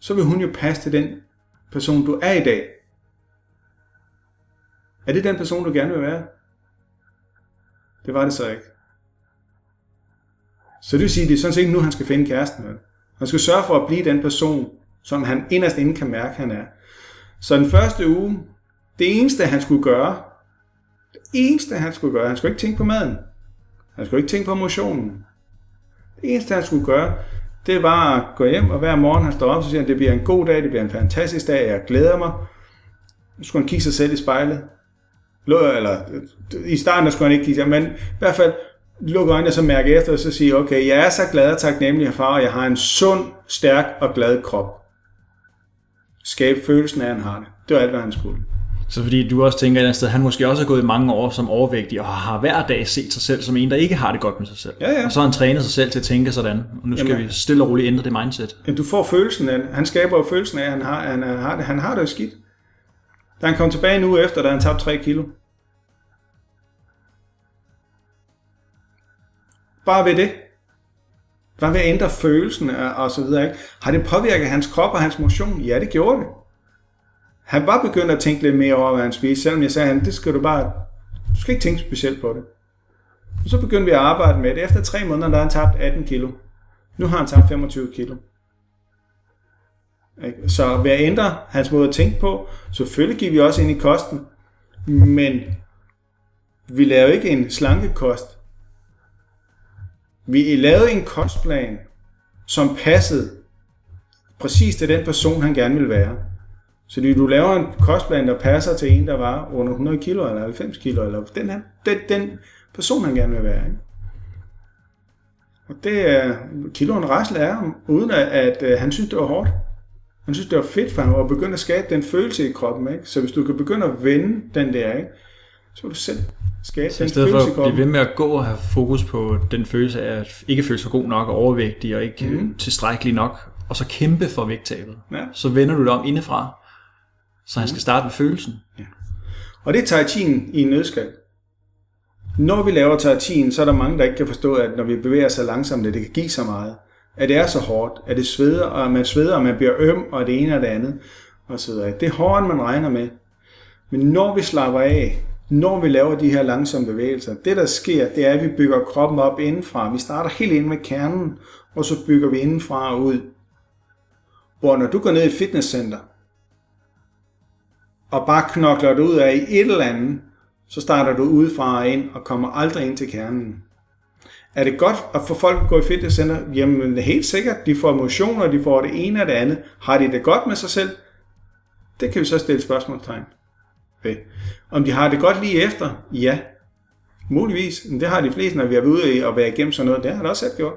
Så vil hun jo passe til den person, du er i dag. Er det den person, du gerne vil være? Det var det så ikke. Så det vil sige, det er sådan set ikke nu, han skal finde kæresten. Med. Han skal sørge for at blive den person, som han inderst inde kan mærke, han er. Så den første uge, det eneste han skulle gøre, det eneste han skulle gøre, han skulle ikke tænke på maden. Han skulle ikke tænke på motionen. Det eneste han skulle gøre, det var at gå hjem, og hver morgen han står op, så siger han, det bliver en god dag, det bliver en fantastisk dag, jeg glæder mig. Nu skulle han kigge sig selv i spejlet eller i starten der skulle han ikke kigge men i hvert fald lukke øjnene og så mærke efter, og så sige, okay, jeg er så glad og taknemmelig far, og jeg har en sund, stærk og glad krop. Skab følelsen af, at han har det. Det var alt, hvad han skulle. Så fordi du også tænker et sted, han måske også har gået i mange år som overvægtig, og har hver dag set sig selv som en, der ikke har det godt med sig selv. Ja, ja. Og så har han trænet sig selv til at tænke sådan, og nu skal Jamen, vi stille og roligt ændre det mindset. Ja, du får følelsen af Han skaber jo følelsen af, at han har, han har, det, han har det skidt. Da han kom tilbage nu efter, da han tabte 3 kilo, Bare ved det. Bare ved at ændre følelsen og så videre. Ikke? Har det påvirket hans krop og hans motion? Ja, det gjorde det. Han var begyndt at tænke lidt mere over, hvad han spiste, selvom jeg sagde, at det skal du bare, du skal ikke tænke specielt på det. Og så begyndte vi at arbejde med det. Efter tre måneder, der har han tabt 18 kilo. Nu har han tabt 25 kilo. Så ved at ændre hans måde at tænke på, selvfølgelig gik vi også ind i kosten, men vi laver ikke en slankekost. Vi lavede en kostplan, som passede præcis til den person, han gerne ville være. Så du laver en kostplan, der passer til en, der var under 100 kilo eller 90 kilo, eller den, her, den, den person, han gerne vil være. Ikke? Og det er kiloen rasle af ham, uden at, at, øh, han synes, det var hårdt. Han synes, det var fedt, for ham, var begynde at skabe den følelse i kroppen. Ikke? Så hvis du kan begynde at vende den der, ikke? Så vil du selv skabe Så i den stedet i for at blive ved med at gå og have fokus på den følelse af at ikke føle sig god nok og overvægtig og ikke Mhm. mm. tilstrækkelig nok, og så kæmpe for vægttabet, Ja. så vender du det om indefra, så han skal starte med følelsen. Og det er tai chi'en i en nødskal. Når vi laver tai chi'en, så er der mange, der ikke kan forstå, at når vi bevæger sig langsomt, at det kan give så meget. At det er så hårdt, at det sveder, og man sveder, og man bliver øm, og det ene og det andet. Og så videre. Det er hårdere, end man regner med. Men når vi slapper af, når vi laver de her langsomme bevægelser, det der sker, det er, at vi bygger kroppen op indenfra. Vi starter helt ind med kernen, og så bygger vi indenfra og ud. Hvor når du går ned i fitnesscenter, og bare knokler dig ud af i et eller andet, så starter du udefra og ind og kommer aldrig ind til kernen. Er det godt at få folk at gå i fitnesscenter? Jamen helt sikkert. De får motion, og de får det ene og det andet. Har de det godt med sig selv? Det kan vi så stille spørgsmålstegn ved. Om de har det godt lige efter? Ja. Muligvis. Men det har de fleste, når vi er ude og være igennem sådan noget. Det har de også selv gjort.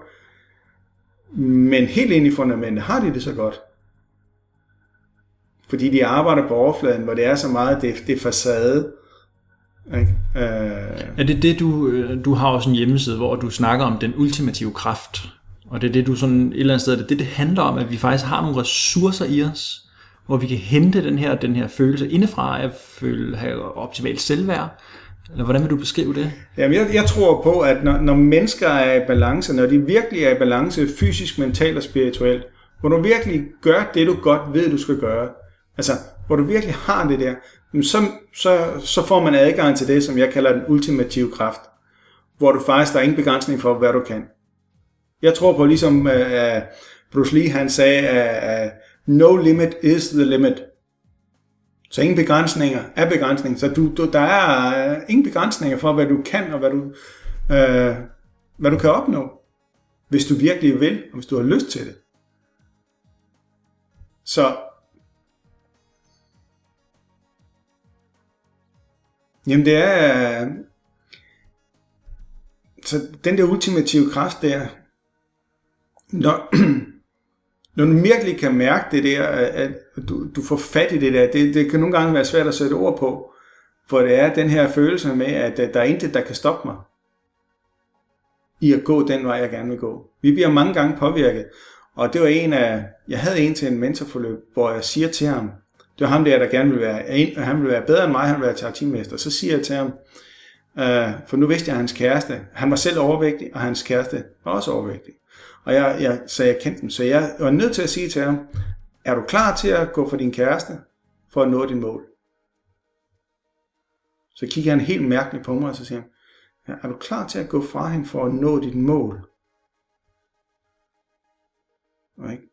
Men helt ind i fundamentet, har de det så godt? Fordi de arbejder på overfladen, hvor det er så meget, det, det er facade. Ikke? Øh, Er det det, du, øh, du har også en hjemmeside, hvor du snakker om den ultimative kraft, og det er det, du sådan et eller andet sted, det, er det, det handler om, at vi faktisk har nogle ressourcer i os, hvor vi kan hente den her, den her følelse indefra, at føle, have optimalt selvværd, eller hvordan vil du beskrive det? Jamen, jeg, jeg tror på, at når, når mennesker er i balance, når de virkelig er i balance fysisk, mentalt og spirituelt, hvor du virkelig gør det, du godt ved, du skal gøre, altså, hvor du virkelig har det der, så, så, så får man adgang til det, som jeg kalder den ultimative kraft, hvor du faktisk, der er ingen begrænsning for, hvad du kan. Jeg tror på, ligesom uh, Bruce Lee, han sagde, uh, no limit is the limit. Så ingen begrænsninger er begrænsning. Så du, du, der er øh, ingen begrænsninger for, hvad du kan og hvad du, øh, hvad du kan opnå. Hvis du virkelig vil, og hvis du har lyst til det. Så Jamen det er... Øh, så den der ultimative kraft der, når, når du virkelig kan mærke det der, at du, du får fat i det der, det, det kan nogle gange være svært at sætte ord på, for det er den her følelse med, at der er intet, der kan stoppe mig i at gå den vej, jeg gerne vil gå. Vi bliver mange gange påvirket, og det var en af, jeg havde en til en mentorforløb, hvor jeg siger til ham, det var ham der, der gerne ville være, han ville være bedre end mig, han ville være tartimester, så siger jeg til ham, øh, for nu vidste jeg, at hans kæreste, han var selv overvægtig, og hans kæreste var også overvægtig. Og jeg, jeg, så jeg kendte dem, så jeg var nødt til at sige til ham, er du klar til at gå for din kæreste, for at nå dit mål? Så kigger han helt mærkeligt på mig, og så siger han, ja, er du klar til at gå fra hende for at nå dit mål? Og ikke?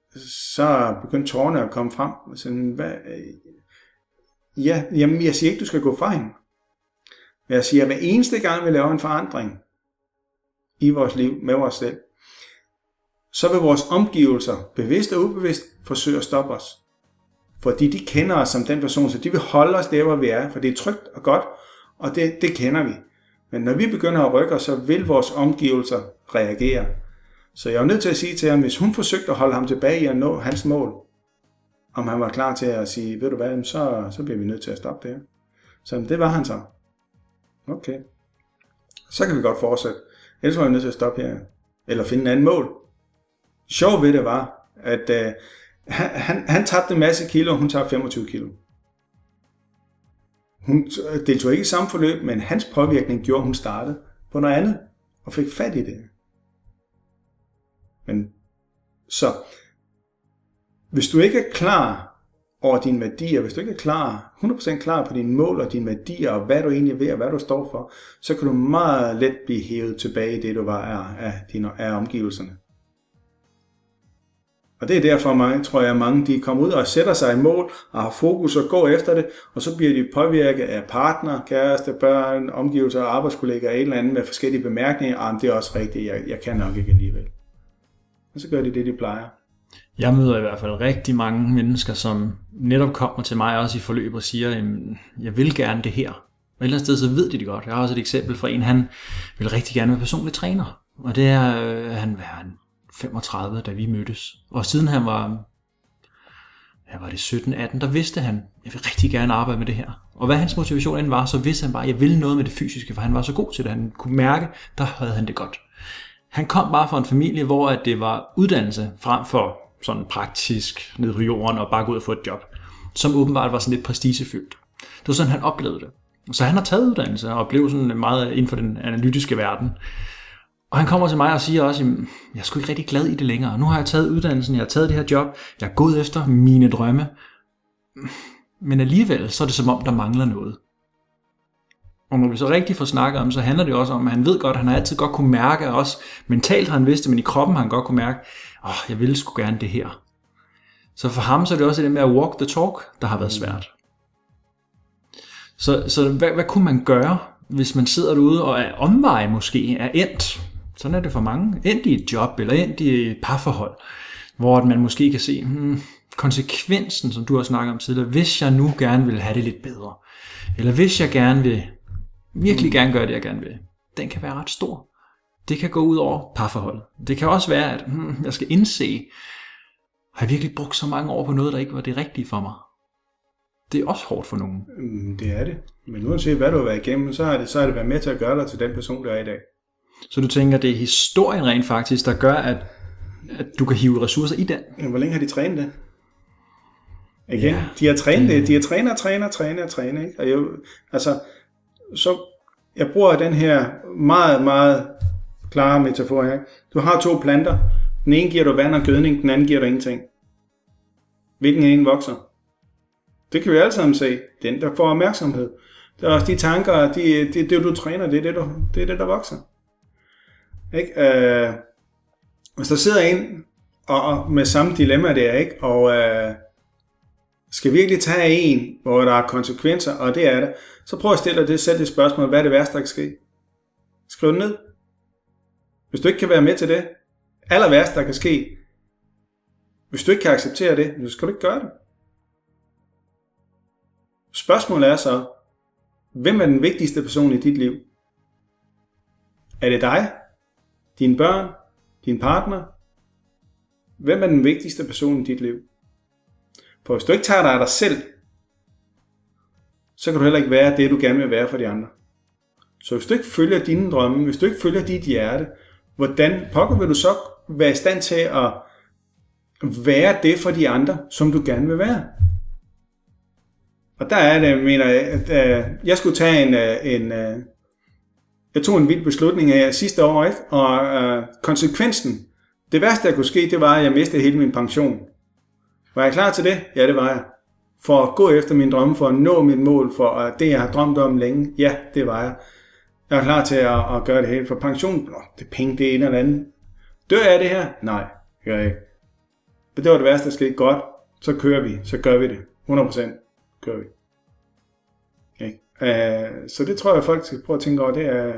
Så begyndte tårerne at komme frem, og sådan, hvad, øh, ja, jamen, jeg siger ikke, du skal gå fra hende. Men jeg siger, at hver eneste gang, vi laver en forandring i vores liv med vores selv, så vil vores omgivelser, bevidst og ubevidst, forsøge at stoppe os. Fordi de kender os som den person, så de vil holde os der, hvor vi er, for det er trygt og godt, og det, det kender vi. Men når vi begynder at rykke os, så vil vores omgivelser reagere. Så jeg er nødt til at sige til ham, hvis hun forsøgte at holde ham tilbage i at nå hans mål, om han var klar til at sige, ved du hvad, så, så bliver vi nødt til at stoppe det. Så det var han så. Okay. Så kan vi godt fortsætte. Ellers var jeg nødt til at stoppe her. Eller finde en anden mål. Sjov ved det var, at øh, han, han, tabte en masse kilo, og hun tabte 25 kilo. Hun øh, deltog ikke i samme forløb, men hans påvirkning gjorde, at hun startede på noget andet, og fik fat i det. Men så, hvis du ikke er klar over dine værdier, hvis du ikke er klar, 100% klar på dine mål og dine værdier, og hvad du egentlig ved, og hvad du står for, så kan du meget let blive hævet tilbage i det, du var af, af, dine, af omgivelserne. Og det er derfor, mange, tror jeg, mange de kommer ud og sætter sig i mål og har fokus og går efter det, og så bliver de påvirket af partner, kæreste, børn, omgivelser og arbejdskollegaer et eller andet med forskellige bemærkninger. Ah, det er også rigtigt, jeg, jeg kan nok ikke alligevel. Og så gør de det, de plejer. Jeg møder i hvert fald rigtig mange mennesker, som netop kommer til mig også i forløb og siger, at jeg vil gerne det her. Og et eller andet sted, så ved de det godt. Jeg har også et eksempel fra en, han vil rigtig gerne være personlig træner. Og det er, øh, han var 35, da vi mødtes. Og siden han var, ja, var det 17-18, der vidste han, jeg vil rigtig gerne arbejde med det her. Og hvad hans motivation end var, så vidste han bare, at jeg ville noget med det fysiske, for han var så god til det. Han kunne mærke, der havde han det godt. Han kom bare fra en familie, hvor at det var uddannelse frem for sådan praktisk ned på jorden og bare gå ud og få et job, som åbenbart var sådan lidt prestigefyldt. Det var sådan, han oplevede det. Så han har taget uddannelse og blev sådan meget inden for den analytiske verden. Og han kommer til mig og siger også, at jeg er sgu ikke rigtig glad i det længere. Nu har jeg taget uddannelsen, jeg har taget det her job, jeg er gået efter mine drømme. Men alligevel, så er det som om, der mangler noget. Og når vi så rigtig får snakket om, så handler det også om, at han ved godt, at han har altid godt kunne mærke, også mentalt har han vidst det, men i kroppen har han godt kunne mærke, åh, oh, jeg ville sgu gerne det her. Så for ham så er det også det med at walk the talk, der har været svært. Så, så hvad, hvad kunne man gøre, hvis man sidder derude og er omvej måske, er endt, sådan er det for mange, endt i et job eller endt i et parforhold, hvor man måske kan se, hmm, konsekvensen, som du har snakket om tidligere, hvis jeg nu gerne vil have det lidt bedre, eller hvis jeg gerne vil, virkelig gerne gøre det, jeg gerne vil, den kan være ret stor. Det kan gå ud over parforholdet. Det kan også være, at hmm, jeg skal indse, har jeg virkelig brugt så mange år på noget, der ikke var det rigtige for mig? Det er også hårdt for nogen. Mm, det er det. Men uanset hvad du har været igennem, så har det, så har det været med til at gøre dig til den person, du er i dag. Så du tænker, det er historien rent faktisk, der gør, at, at du kan hive ressourcer i den? Men hvor længe har de trænet det? Ja. ja. de har trænet det. De har trænet og trænet og trænet og trænet. Ikke? Og jeg, altså, så jeg bruger den her meget, meget klare metafor her. Du har to planter. Den ene giver du vand og gødning, den anden giver du ingenting. Hvilken en vokser? Det kan vi alle sammen se. Den, der får opmærksomhed. Det er også de tanker, de, det, det du træner, det er det, du, det, er det der vokser. Ikke? Øh, hvis der sidder en og, og med samme dilemma der, ikke? og øh, skal virkelig tage en, hvor der er konsekvenser, og det er det, så prøv at stille dig det selv det spørgsmål, hvad er det værste, der kan ske? Skriv det ned. Hvis du ikke kan være med til det, aller værste, der kan ske, hvis du ikke kan acceptere det, så skal du ikke gøre det. Spørgsmålet er så, hvem er den vigtigste person i dit liv? Er det dig? Dine børn? Din partner? Hvem er den vigtigste person i dit liv? For hvis du ikke tager dig af dig selv, så kan du heller ikke være det, du gerne vil være for de andre. Så hvis du ikke følger dine drømme, hvis du ikke følger dit hjerte, hvordan pokker vil du så være i stand til at være det for de andre, som du gerne vil være? Og der er det, mener jeg, at øh, jeg skulle tage en, øh, en øh, jeg tog en vild beslutning af sidste år, ikke? og øh, konsekvensen, det værste, der kunne ske, det var, at jeg mistede hele min pension. Var jeg klar til det? Ja, det var jeg. For at gå efter min drømme, for at nå mit mål, for at det, jeg har drømt om længe, ja, det var jeg. Jeg er klar til at, at gøre det hele. For pension, åh, det er penge, det er en eller anden. Dør jeg af det her? Nej, det gør jeg ikke. Men det var det værste, der skete. Godt, så kører vi, så gør vi det. 100% kører vi. Uh, så det tror jeg, folk skal prøve at tænke over, det er,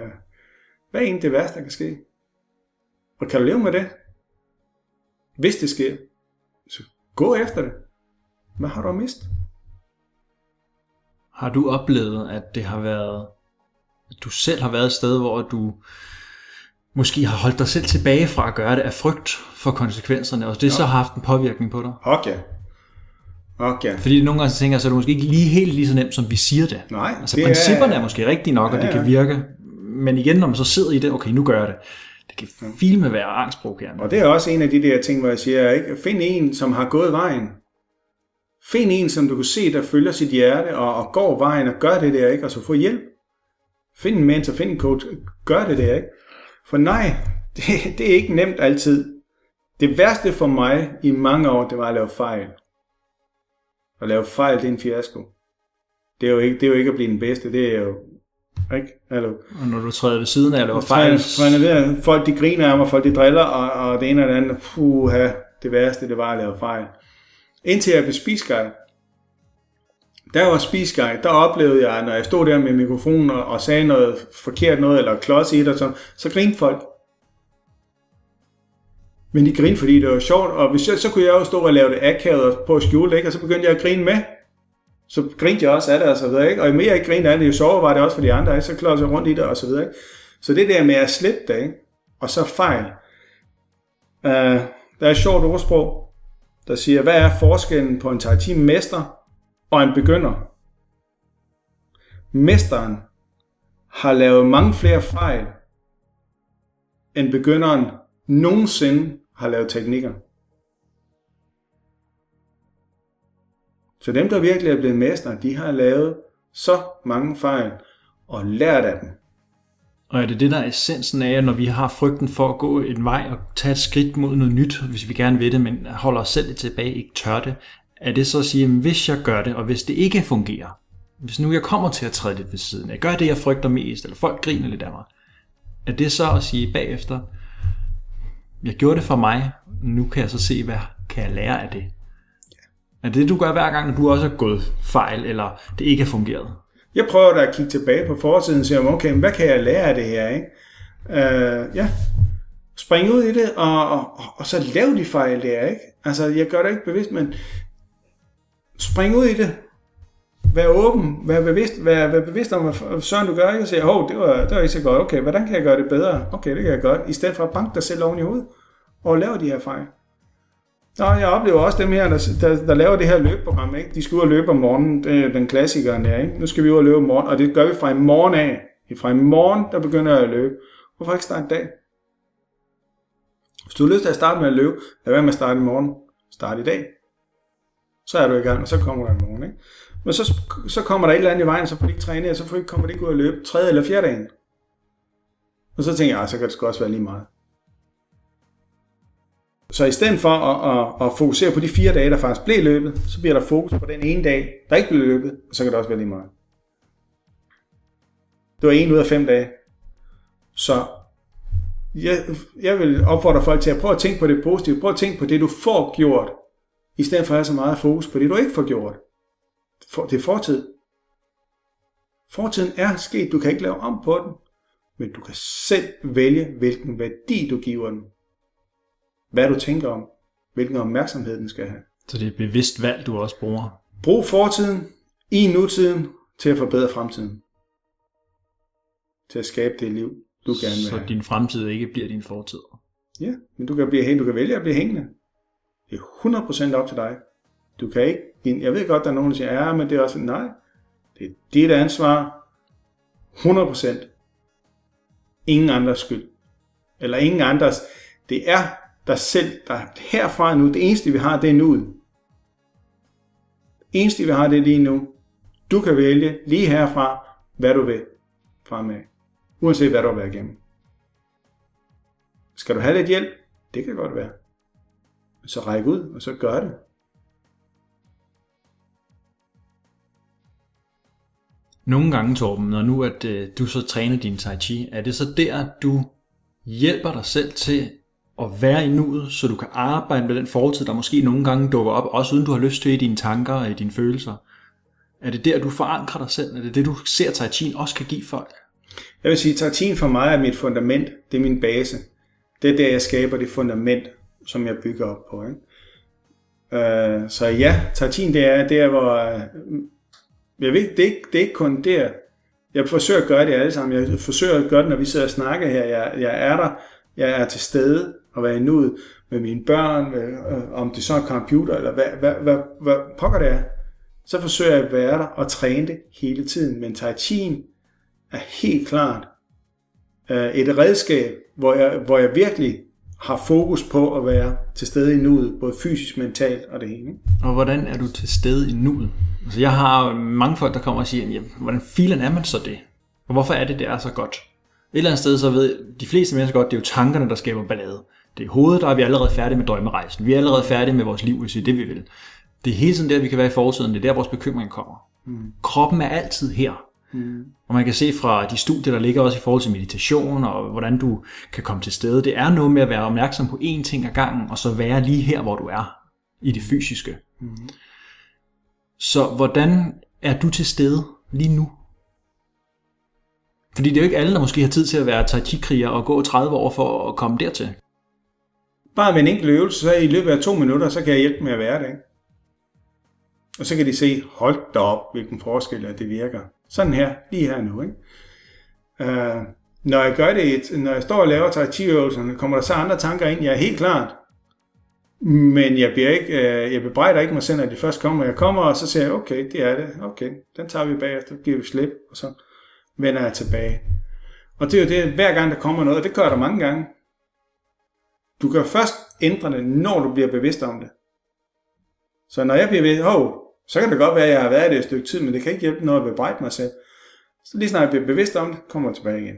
hvad er egentlig det værste, der kan ske? Og kan du leve med det? Hvis det sker, så gå efter det. Hvad har du at miste? Har du oplevet, at det har været, at du selv har været et sted, hvor du måske har holdt dig selv tilbage fra at gøre det af frygt for konsekvenserne, og det ja. så har haft en påvirkning på dig? Okay. Okay. Fordi nogle gange så tænker jeg, så er det måske ikke lige helt lige så nemt, som vi siger det. Nej, Altså det principperne er er, måske rigtige nok, og Ja, det kan virke. Men igen, når man så sidder i det, okay, nu gør jeg det. Det kan filme være angstprovokerende. og det er også en af de der ting, hvor jeg siger, ikke? find en, som har gået vejen. Find en, som du kan se, der følger sit hjerte og, og går vejen og gør det der, ikke? og så få hjælp. Find en mentor, find en coach, gør det der, ikke? For nej, det, det er ikke nemt altid. Det værste for mig i mange år, det var at lave fejl. At lave fejl, det er en fiasko. Det er jo ikke, det er jo ikke at blive den bedste, det er jo... Ikke? Hallo. Og når du træder ved siden af laver fejl, Fejl. Folk de griner af mig, folk de driller, og, og det ene og det andet. Puha. det værste, det var at lave fejl. Indtil jeg blev spisguide. Jeg var spisguide, der oplevede jeg, når jeg stod der med mikrofonen og, og sagde noget forkert noget, eller klods i det, og sådan, så grinede folk. Men de grinede, fordi det var sjovt, og hvis jeg, så kunne jeg jo stå og lave det akavet og på at skjule det, ikke? og så begyndte jeg at grine med. Så grinte jeg også af det, og så videre, ikke? og jo mere jeg grinede af det, jo sjovere var det også for de andre, ikke? så klarede jeg rundt i det, og så videre. Ikke? Så det der med at slippe det, ikke? og så fejl. Uh, der er et sjovt ordsprog, der siger, hvad er forskellen på en tai chi mester og en begynder? Mesteren har lavet mange flere fejl, end begynderen nogensinde har lavet teknikker. Så dem, der virkelig er blevet mestre, de har lavet så mange fejl og lært af dem. Og er det det, der er essensen af, at når vi har frygten for at gå en vej og tage et skridt mod noget nyt, hvis vi gerne vil det, men holder os selv lidt tilbage, ikke tør det, er det så at sige, at hvis jeg gør det, og hvis det ikke fungerer, hvis nu jeg kommer til at træde lidt ved siden, jeg gør det, jeg frygter mest, eller folk griner lidt af mig, er det så at sige bagefter, jeg gjorde det for mig, nu kan jeg så se, hvad kan jeg lære af det. Er det det, du gør hver gang, når du også har gået fejl, eller det ikke har fungeret? Jeg prøver da at kigge tilbage på fortiden og sige, okay, hvad kan jeg lære af det her? Ikke? Uh, ja, spring ud i det, og, og, og så lav de fejl der, ikke? Altså, jeg gør det ikke bevidst, men spring ud i det. Vær åben, vær bevidst, vær, vær bevidst om, hvad søren du gør, ikke? Og siger, hov, det var, det var ikke så godt. Okay, hvordan kan jeg gøre det bedre? Okay, det kan jeg godt. I stedet for at banke dig selv oven i hovedet og lave de her fejl. Nå, jeg oplever også dem her, der, der, der laver det her løbeprogram. Ikke? De skal ud og løbe om morgenen, det er den klassikeren der. Ikke? Nu skal vi ud og løbe om morgenen, og det gør vi fra i morgen af. Fra i morgen, der begynder jeg at løbe. Hvorfor ikke starte dag? Hvis du har lyst til at starte med at løbe, lad være med at starte i morgen. Start i dag. Så er du i gang, og så kommer der i morgen. Ikke? Men så, så kommer der et eller andet i vejen, så får de ikke træne, og så får de, ikke, kommer det ikke ud at løbe tredje eller fjerde dagen. Og så tænker jeg, ah, så kan det sgu også være lige meget. Så i stedet for at, at, at fokusere på de fire dage, der faktisk blev løbet, så bliver der fokus på den ene dag, der ikke blev løbet, og så kan det også være lige meget. Det var en ud af fem dage. Så jeg, jeg vil opfordre folk til at prøve at tænke på det positive. Prøv at tænke på det, du får gjort, i stedet for at have så meget fokus på det, du ikke får gjort. For, det er fortid. Fortiden er sket, du kan ikke lave om på den, men du kan selv vælge, hvilken værdi du giver den hvad du tænker om, hvilken opmærksomhed den skal have. Så det er et bevidst valg, du også bruger? Brug fortiden i nutiden til at forbedre fremtiden. Til at skabe det liv, du gerne vil Så have. din fremtid ikke bliver din fortid? Ja, men du kan, blive du kan vælge at blive hængende. Det er 100% op til dig. Du kan ikke, jeg ved godt, der er nogen, der siger, ja, men det er også, nej, det er dit ansvar, 100%. Ingen andres skyld. Eller ingen andres. Det er dig selv, der herfra nu, det eneste vi har, det er nuet. Det eneste vi har, det er lige nu. Du kan vælge lige herfra, hvad du vil fremad. Uanset hvad du har været igennem. Skal du have lidt hjælp? Det kan godt være. Så ræk ud, og så gør det. Nogle gange, Torben, når nu at øh, du så træner din Tai Chi, er det så der, du hjælper dig selv til at være i nuet, så du kan arbejde med den fortid, der måske nogle gange dukker op, også uden du har lyst til i dine tanker og i dine følelser? Er det der, du forankrer dig selv? Er det det, du ser Tai Chi'en også kan give folk? Jeg vil sige, Tai Chi'en for mig er mit fundament. Det er min base. Det er der, jeg skaber det fundament, som jeg bygger op på. Ikke? Øh, så ja, Tai Chi'en, det er der, hvor... Jeg ved, det, er ikke, det er ikke kun der. Jeg forsøger at gøre det alle sammen. Jeg forsøger at gøre det, når vi sidder og snakker her. Jeg, jeg er der. Jeg er til stede og være i nuet med mine børn, øh, om det så er computer, eller hvad, hvad, hvad, hvad pokker det er, så forsøger jeg at være der og træne det hele tiden. Men Tai Chi'en er helt klart øh, et redskab, hvor jeg, hvor jeg virkelig har fokus på at være til stede i nuet, både fysisk, mentalt og det hele. Og hvordan er du til stede i nuet? Altså jeg har mange folk, der kommer og siger, jamen, hvordan filen er man så det? Og hvorfor er det, det er så godt? Et eller andet sted, så ved de fleste mennesker godt, det er jo tankerne, der skaber ballade. Det er hovedet, der er vi allerede færdige med drømmerejsen. Vi er allerede færdige med vores liv, hvis det er det, vi vil. Det er hele tiden der, vi kan være i forsiden. Det er der, vores bekymring kommer. Mm. Kroppen er altid her. Mm. Og man kan se fra de studier, der ligger også i forhold til meditation, og hvordan du kan komme til stede, det er noget med at være opmærksom på én ting ad gangen, og så være lige her, hvor du er, i det fysiske. Mm. Så hvordan er du til stede lige nu? Fordi det er jo ikke alle, der måske har tid til at være tai chi-kriger og gå 30 år for at komme dertil. Bare med en enkelt øvelse, så i løbet af to minutter, så kan jeg hjælpe med at være det. Ikke? Og så kan de se, hold da op, hvilken forskel at det virker. Sådan her, lige her nu. Ikke? Øh, når jeg gør det, når jeg står og laver tai chi øvelserne, kommer der så andre tanker ind? Ja, helt klart. Men jeg, bliver ikke, øh, jeg bebrejder ikke mig selv, når det først kommer. Jeg kommer, og så siger jeg, okay, det er det. Okay, den tager vi bagefter, giver vi slip, og så vender jeg tilbage. Og det er jo det, hver gang der kommer noget, og det gør der mange gange. Du kan først ændre det, når du bliver bevidst om det. Så når jeg bliver ved, oh, så kan det godt være, at jeg har været i det et stykke tid, men det kan ikke hjælpe noget at bebrejde mig selv. Så lige snart jeg bliver bevidst om det, kommer jeg tilbage igen.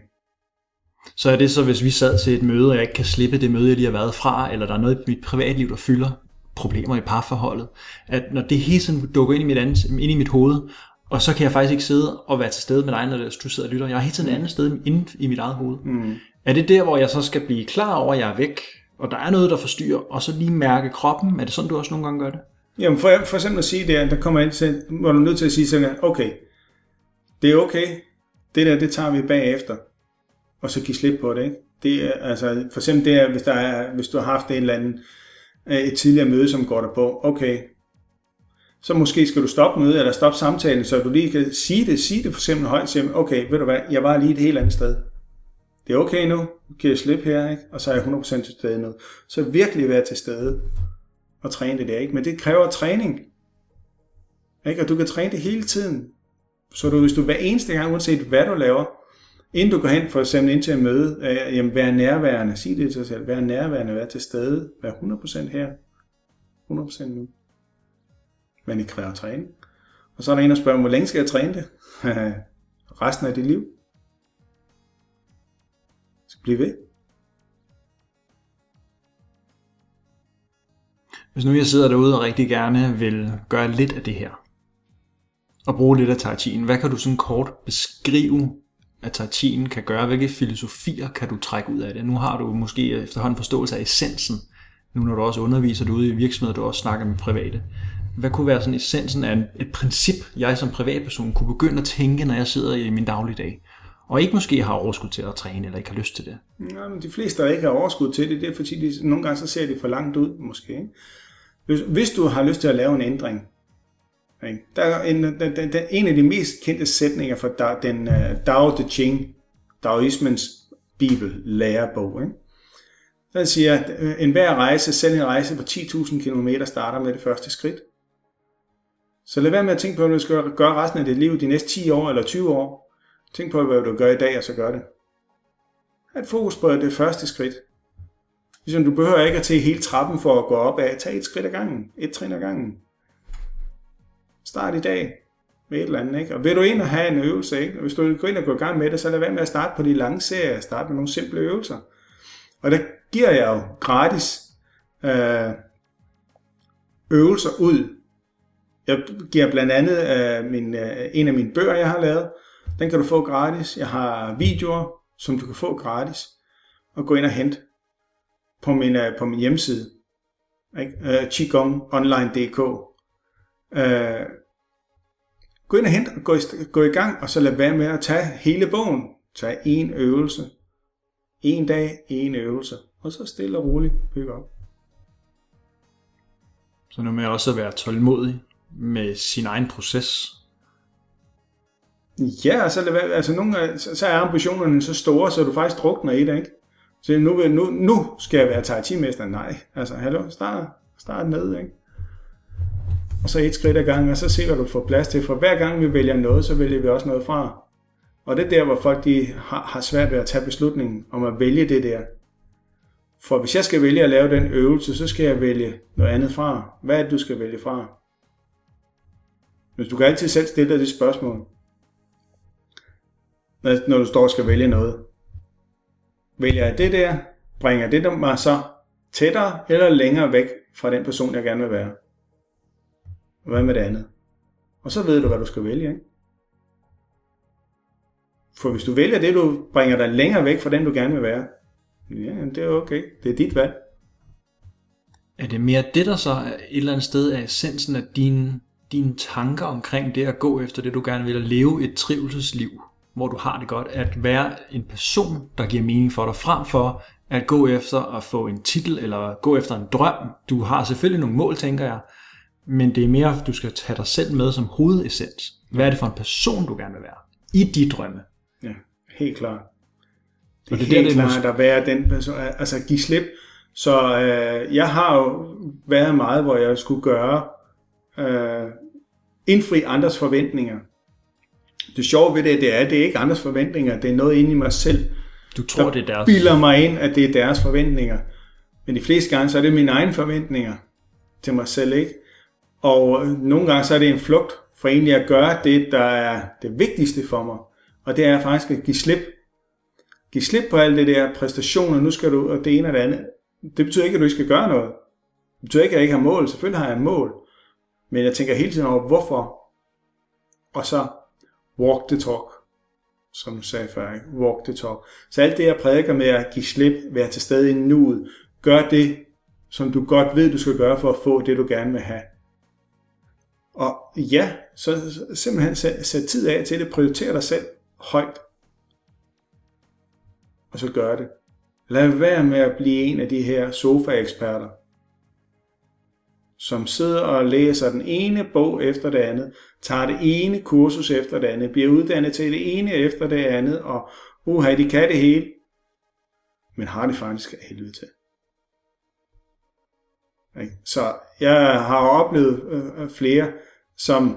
Så er det så, hvis vi sad til et møde, og jeg ikke kan slippe det møde, jeg lige har været fra, eller der er noget i mit privatliv, der fylder problemer i parforholdet, at når det hele tiden dukker ind i mit, andet, ind i mit hoved, og så kan jeg faktisk ikke sidde og være til stede med dig, når du sidder og lytter. Jeg er hele tiden et andet sted inde i mit eget hoved. Mm. Er det der, hvor jeg så skal blive klar over, at jeg er væk, og der er noget, der forstyrrer, og så lige mærke kroppen? Er det sådan, du også nogle gange gør det? Jamen for, for eksempel at sige det, der kommer ind til, hvor du er nødt til at sige sådan, okay, det er okay, det der, det tager vi bagefter, og så give slip på det, ikke? Det er, altså, for eksempel det er, hvis, der er, hvis du har haft en eller anden, øh, et tidligere møde, som går dig på, okay, så måske skal du stoppe mødet, eller stoppe samtalen, så du lige kan sige det, sige det for eksempel højt, sige, okay, ved du hvad, jeg var lige et helt andet sted. Det er okay nu, kan jeg slippe her, ikke? og så er jeg 100% til stede nu. Så virkelig være til stede og træne det der, ikke? men det kræver træning. Ikke? Og du kan træne det hele tiden. Så du, hvis du hver eneste gang, uanset hvad du laver, inden du går hen for eksempel ind til at møde, øh, jamen, vær nærværende, sig det til dig selv, vær nærværende, vær til stede, vær 100% her, 100% nu men det kræver træning. Og så er der en, der spørger, hvor længe skal jeg træne det? Resten af dit liv. Så bliv ved. Hvis nu jeg sidder derude og rigtig gerne vil gøre lidt af det her, og bruge lidt af tai chi'en, hvad kan du sådan kort beskrive, at tai chi'en kan gøre? Hvilke filosofier kan du trække ud af det? Nu har du måske efterhånden forståelse af essensen, nu når du også underviser derude i virksomheder, du også snakker med private hvad kunne være sådan essensen af et princip, jeg som privatperson kunne begynde at tænke, når jeg sidder i min dagligdag? Og ikke måske har overskud til at træne, eller ikke har lyst til det. Ja, men de fleste, der ikke har overskud til det, det er fordi, de, nogle gange så ser de for langt ud, måske. Ikke? Hvis, hvis du har lyst til at lave en ændring, ikke? der er en, der, der, der, en af de mest kendte sætninger fra da, den uh, Dao De Ching, Daoismens bibel, lærebog. Ikke? Den siger, at en enhver rejse, selv en rejse på 10.000 km, starter med det første skridt. Så lad være med at tænke på, hvad du skal gøre resten af dit liv de næste 10 år eller 20 år. Tænk på, hvad du gør i dag, og så gør det. Ha' et fokus på det første skridt. Ligesom du behøver ikke at tage hele trappen for at gå op af. Tag et skridt ad gangen. Et trin ad gangen. Start i dag med et eller andet. Ikke? Og vil du ind og have en øvelse, ikke? og hvis du går ind og går i gang med det, så lad være med at starte på de lange serier. Start med nogle simple øvelser. Og der giver jeg jo gratis øh, øvelser ud jeg giver blandt andet øh, min, øh, en af mine bøger, jeg har lavet. Den kan du få gratis. Jeg har videoer, som du kan få gratis. Og gå ind og hente på min, uh, på min hjemmeside. Uh, Qigongonline.dk uh, Gå ind og hente og gå i, gå i gang, og så lad være med at tage hele bogen. Tag en øvelse. En dag, en øvelse. Og så stille og roligt bygge op. Så nu med også at være tålmodig med sin egen proces. Ja, altså, altså nogle gange, så er ambitionerne så store, så du faktisk drukner i det, ikke? Så nu, nu, nu skal jeg være tai chi mester. Nej, altså, hallo, start, start ned, ikke? Og så et skridt ad gangen, og så hvad du får plads til. For hver gang vi vælger noget, så vælger vi også noget fra. Og det er der, hvor folk de har, har svært ved at tage beslutningen om at vælge det der. For hvis jeg skal vælge at lave den øvelse, så skal jeg vælge noget andet fra. Hvad er det, du skal vælge fra? Hvis du kan altid selv stille dig det spørgsmål, når du står og skal vælge noget. Vælger jeg det der, bringer det mig så tættere eller længere væk fra den person, jeg gerne vil være? Hvad med det andet? Og så ved du, hvad du skal vælge, ikke? For hvis du vælger det, du bringer dig længere væk fra den, du gerne vil være, ja, det er okay. Det er dit valg. Er det mere det, der så er et eller andet sted af essensen af dine, dine tanker omkring det at gå efter det, du gerne vil, at leve et trivselsliv, hvor du har det godt, at være en person, der giver mening for dig, frem for at gå efter at få en titel, eller gå efter en drøm. Du har selvfølgelig nogle mål, tænker jeg, men det er mere, at du skal tage dig selv med som hovedessens. Hvad er det for en person, du gerne vil være? I de drømme. Ja, helt klart. Det er, det er helt der, det er klart at være den person, altså give slip. Så øh, jeg har jo været meget, hvor jeg skulle gøre, øh, indfri andres forventninger. Det sjove ved det, det er, det er ikke andres forventninger, det er noget inde i mig selv, Du tror, der det er deres. bilder mig ind, at det er deres forventninger. Men de fleste gange, så er det mine egne forventninger til mig selv, ikke? Og øh, nogle gange, så er det en flugt for egentlig at gøre det, der er det vigtigste for mig. Og det er faktisk at give slip. Giv slip på alt det der præstationer, nu skal du, og det ene og det andet. Det betyder ikke, at du ikke skal gøre noget. Det betyder ikke, at jeg ikke har mål. Selvfølgelig har jeg mål. Men jeg tænker hele tiden over, hvorfor. Og så walk the talk som du sagde før, ikke? walk the talk. Så alt det, jeg prædiker med at give slip, være til stede i nuet, gør det, som du godt ved, du skal gøre for at få det, du gerne vil have. Og ja, så simpelthen sæt, sæt tid af til det, prioriter dig selv højt. Og så gør det. Lad være med at blive en af de her sofa-eksperter, som sidder og læser den ene bog efter det andet, tager det ene kursus efter det andet, bliver uddannet til det ene efter det andet, og uha, de kan det hele, men har det faktisk af helvede til. Så jeg har oplevet øh, flere, som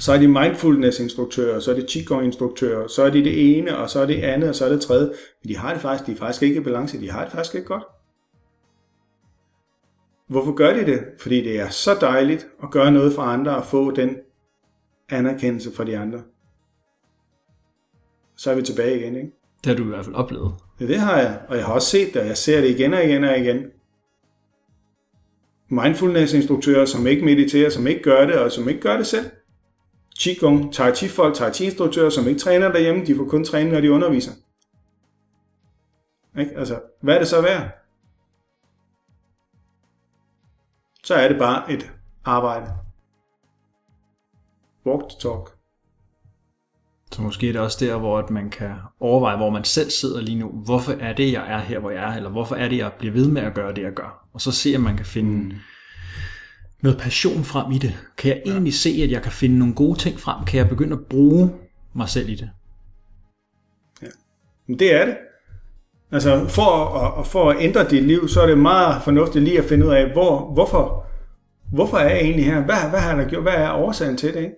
så er de mindfulness-instruktører, så er det qigong-instruktører, så er de det ene, og så er det andet, og så er det tredje. Men de har det faktisk, de er faktisk ikke i balance, de har det faktisk ikke godt. Hvorfor gør de det? Fordi det er så dejligt at gøre noget for andre og få den anerkendelse fra de andre. Så er vi tilbage igen, ikke? Det har du i hvert fald oplevet. Ja, det har jeg, og jeg har også set det, og jeg ser det igen og igen og igen. Mindfulness-instruktører, som ikke mediterer, som ikke gør det, og som ikke gør det selv. Qigong, Tai Chi-folk, Tai Chi-instruktører, som ikke træner derhjemme, de får kun træning, når de underviser. Ikke? Altså, hvad er det så værd? Så er det bare et arbejde. Walk the talk. Så måske er det også der, hvor man kan overveje, hvor man selv sidder lige nu. Hvorfor er det, jeg er her, hvor jeg er? Eller hvorfor er det, jeg bliver ved med at gøre det, jeg gør? Og så se, om man kan finde mm. noget passion frem i det. Kan jeg egentlig se, at jeg kan finde nogle gode ting frem? Kan jeg begynde at bruge mig selv i det? Men det er det. Altså for at, for at ændre dit liv, så er det meget fornuftigt lige at finde ud af, hvor, hvorfor, hvorfor er jeg egentlig her? Hvad, hvad har jeg gjort? Hvad er årsagen til det? Ikke?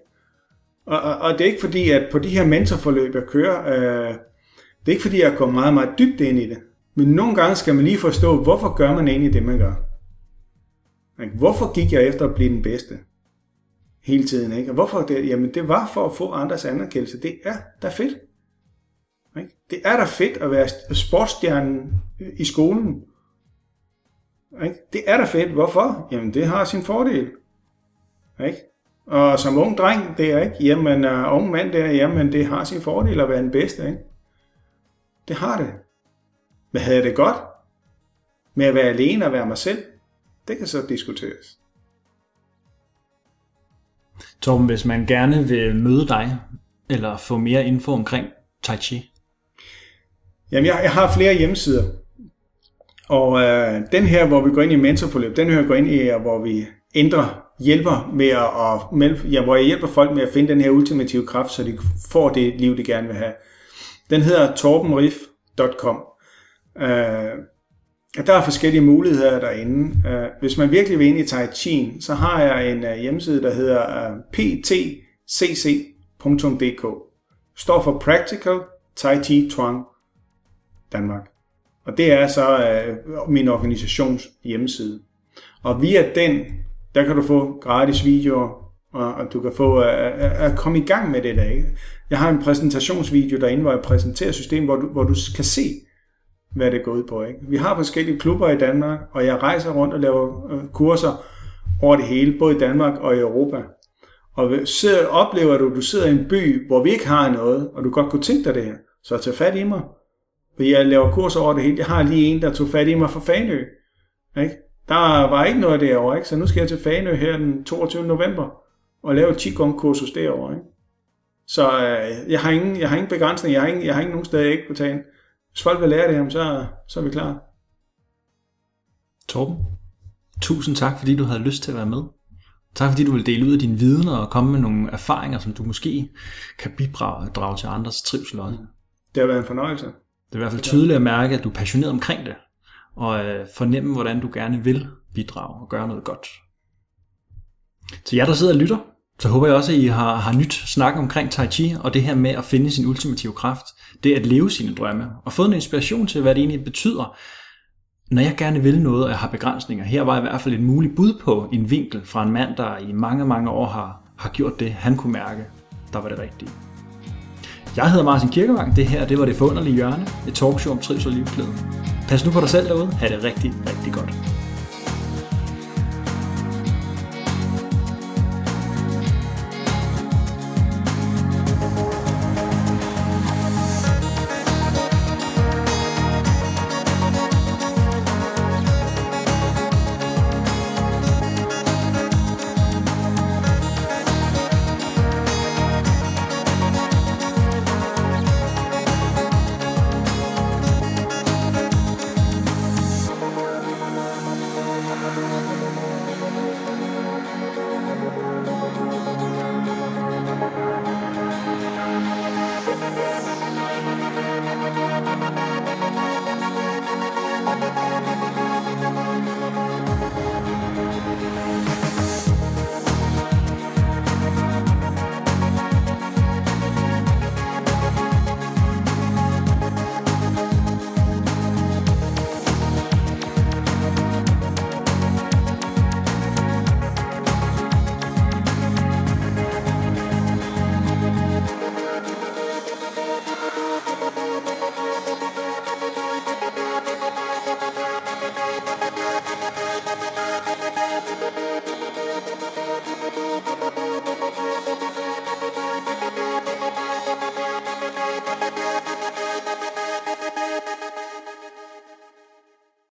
Og, og, og det er ikke fordi, at på de her mentorforløb, jeg kører, øh, det er ikke fordi, jeg går meget, meget dybt ind i det. Men nogle gange skal man lige forstå, hvorfor gør man egentlig det, man gør. Ikke? Hvorfor gik jeg efter at blive den bedste? Hele tiden, ikke? Og hvorfor det? Jamen, det var for at få andres anerkendelse. Det er da fedt. Ikke? Det er da fedt at være sportsstjernen øh, i skolen. Ikke? Det er da fedt. Hvorfor? Jamen, det har sin fordel. Ikke? Og som ung dreng, det er ikke, jamen, uh, ung mand der, jamen, det har sin fordel at være den bedste. Ikke? Det har det. Men havde jeg det godt med at være alene og være mig selv? Det kan så diskuteres. Torben, hvis man gerne vil møde dig, eller få mere info omkring Tai Chi, Jamen, jeg, jeg har flere hjemmesider. Og øh, den her, hvor vi går ind i mentorforløb, den her går ind i, øh, hvor vi ændrer, hjælper med at, og, med, ja, hvor jeg hjælper folk med at finde den her ultimative kraft, så de får det liv, de gerne vil have. Den hedder torbenriff.com. Øh, der er forskellige muligheder derinde. Øh, hvis man virkelig vil ind i Tai Chi, så har jeg en uh, hjemmeside, der hedder øh, uh, ptcc.dk. Står for Practical Tai Chi Chuang Danmark. Og det er så øh, min organisations hjemmeside. Og via den, der kan du få gratis videoer, og, og du kan få øh, at komme i gang med det der. Ikke? Jeg har en præsentationsvideo derinde, hvor jeg præsenterer systemet, hvor du, hvor du kan se, hvad det går ud på. Ikke? Vi har forskellige klubber i Danmark, og jeg rejser rundt og laver øh, kurser over det hele, både i Danmark og i Europa. Og så oplever du, at du sidder i en by, hvor vi ikke har noget, og du godt kunne tænke dig det her, så tag fat i mig. For jeg laver kurser over det hele. Jeg har lige en, der tog fat i mig fra Fanø. Ikke? Der var ikke noget derovre, ikke? så nu skal jeg til Fanø her den 22. november og lave et Qigong-kursus derovre. Ikke? Så øh, jeg, har ingen, jeg har ingen begrænsning, jeg har ingen, jeg har ingen nogen steder, jeg ikke på tage Hvis folk vil lære det, så, så er vi klar. Torben, tusind tak, fordi du havde lyst til at være med. Tak fordi du vil dele ud af dine viden og komme med nogle erfaringer, som du måske kan bidrage til andres trivsel også. Det har været en fornøjelse. Det er i hvert fald tydeligt at mærke, at du er passioneret omkring det, og øh, fornemme, hvordan du gerne vil bidrage og gøre noget godt. Til jer, der sidder og lytter, så håber jeg også, at I har, har nyt snak omkring Tai Chi, og det her med at finde sin ultimative kraft, det at leve sine drømme, og fået en inspiration til, hvad det egentlig betyder, når jeg gerne vil noget, og jeg har begrænsninger. Her var i hvert fald et muligt bud på en vinkel fra en mand, der i mange, mange år har, har gjort det, han kunne mærke, der var det rigtige. Jeg hedder Martin Kirkevang. Det her, det var Det Forunderlige Hjørne. Et talkshow om trivsel og livsglæde. Pas nu på dig selv derude. Ha' det rigtig, rigtig godt.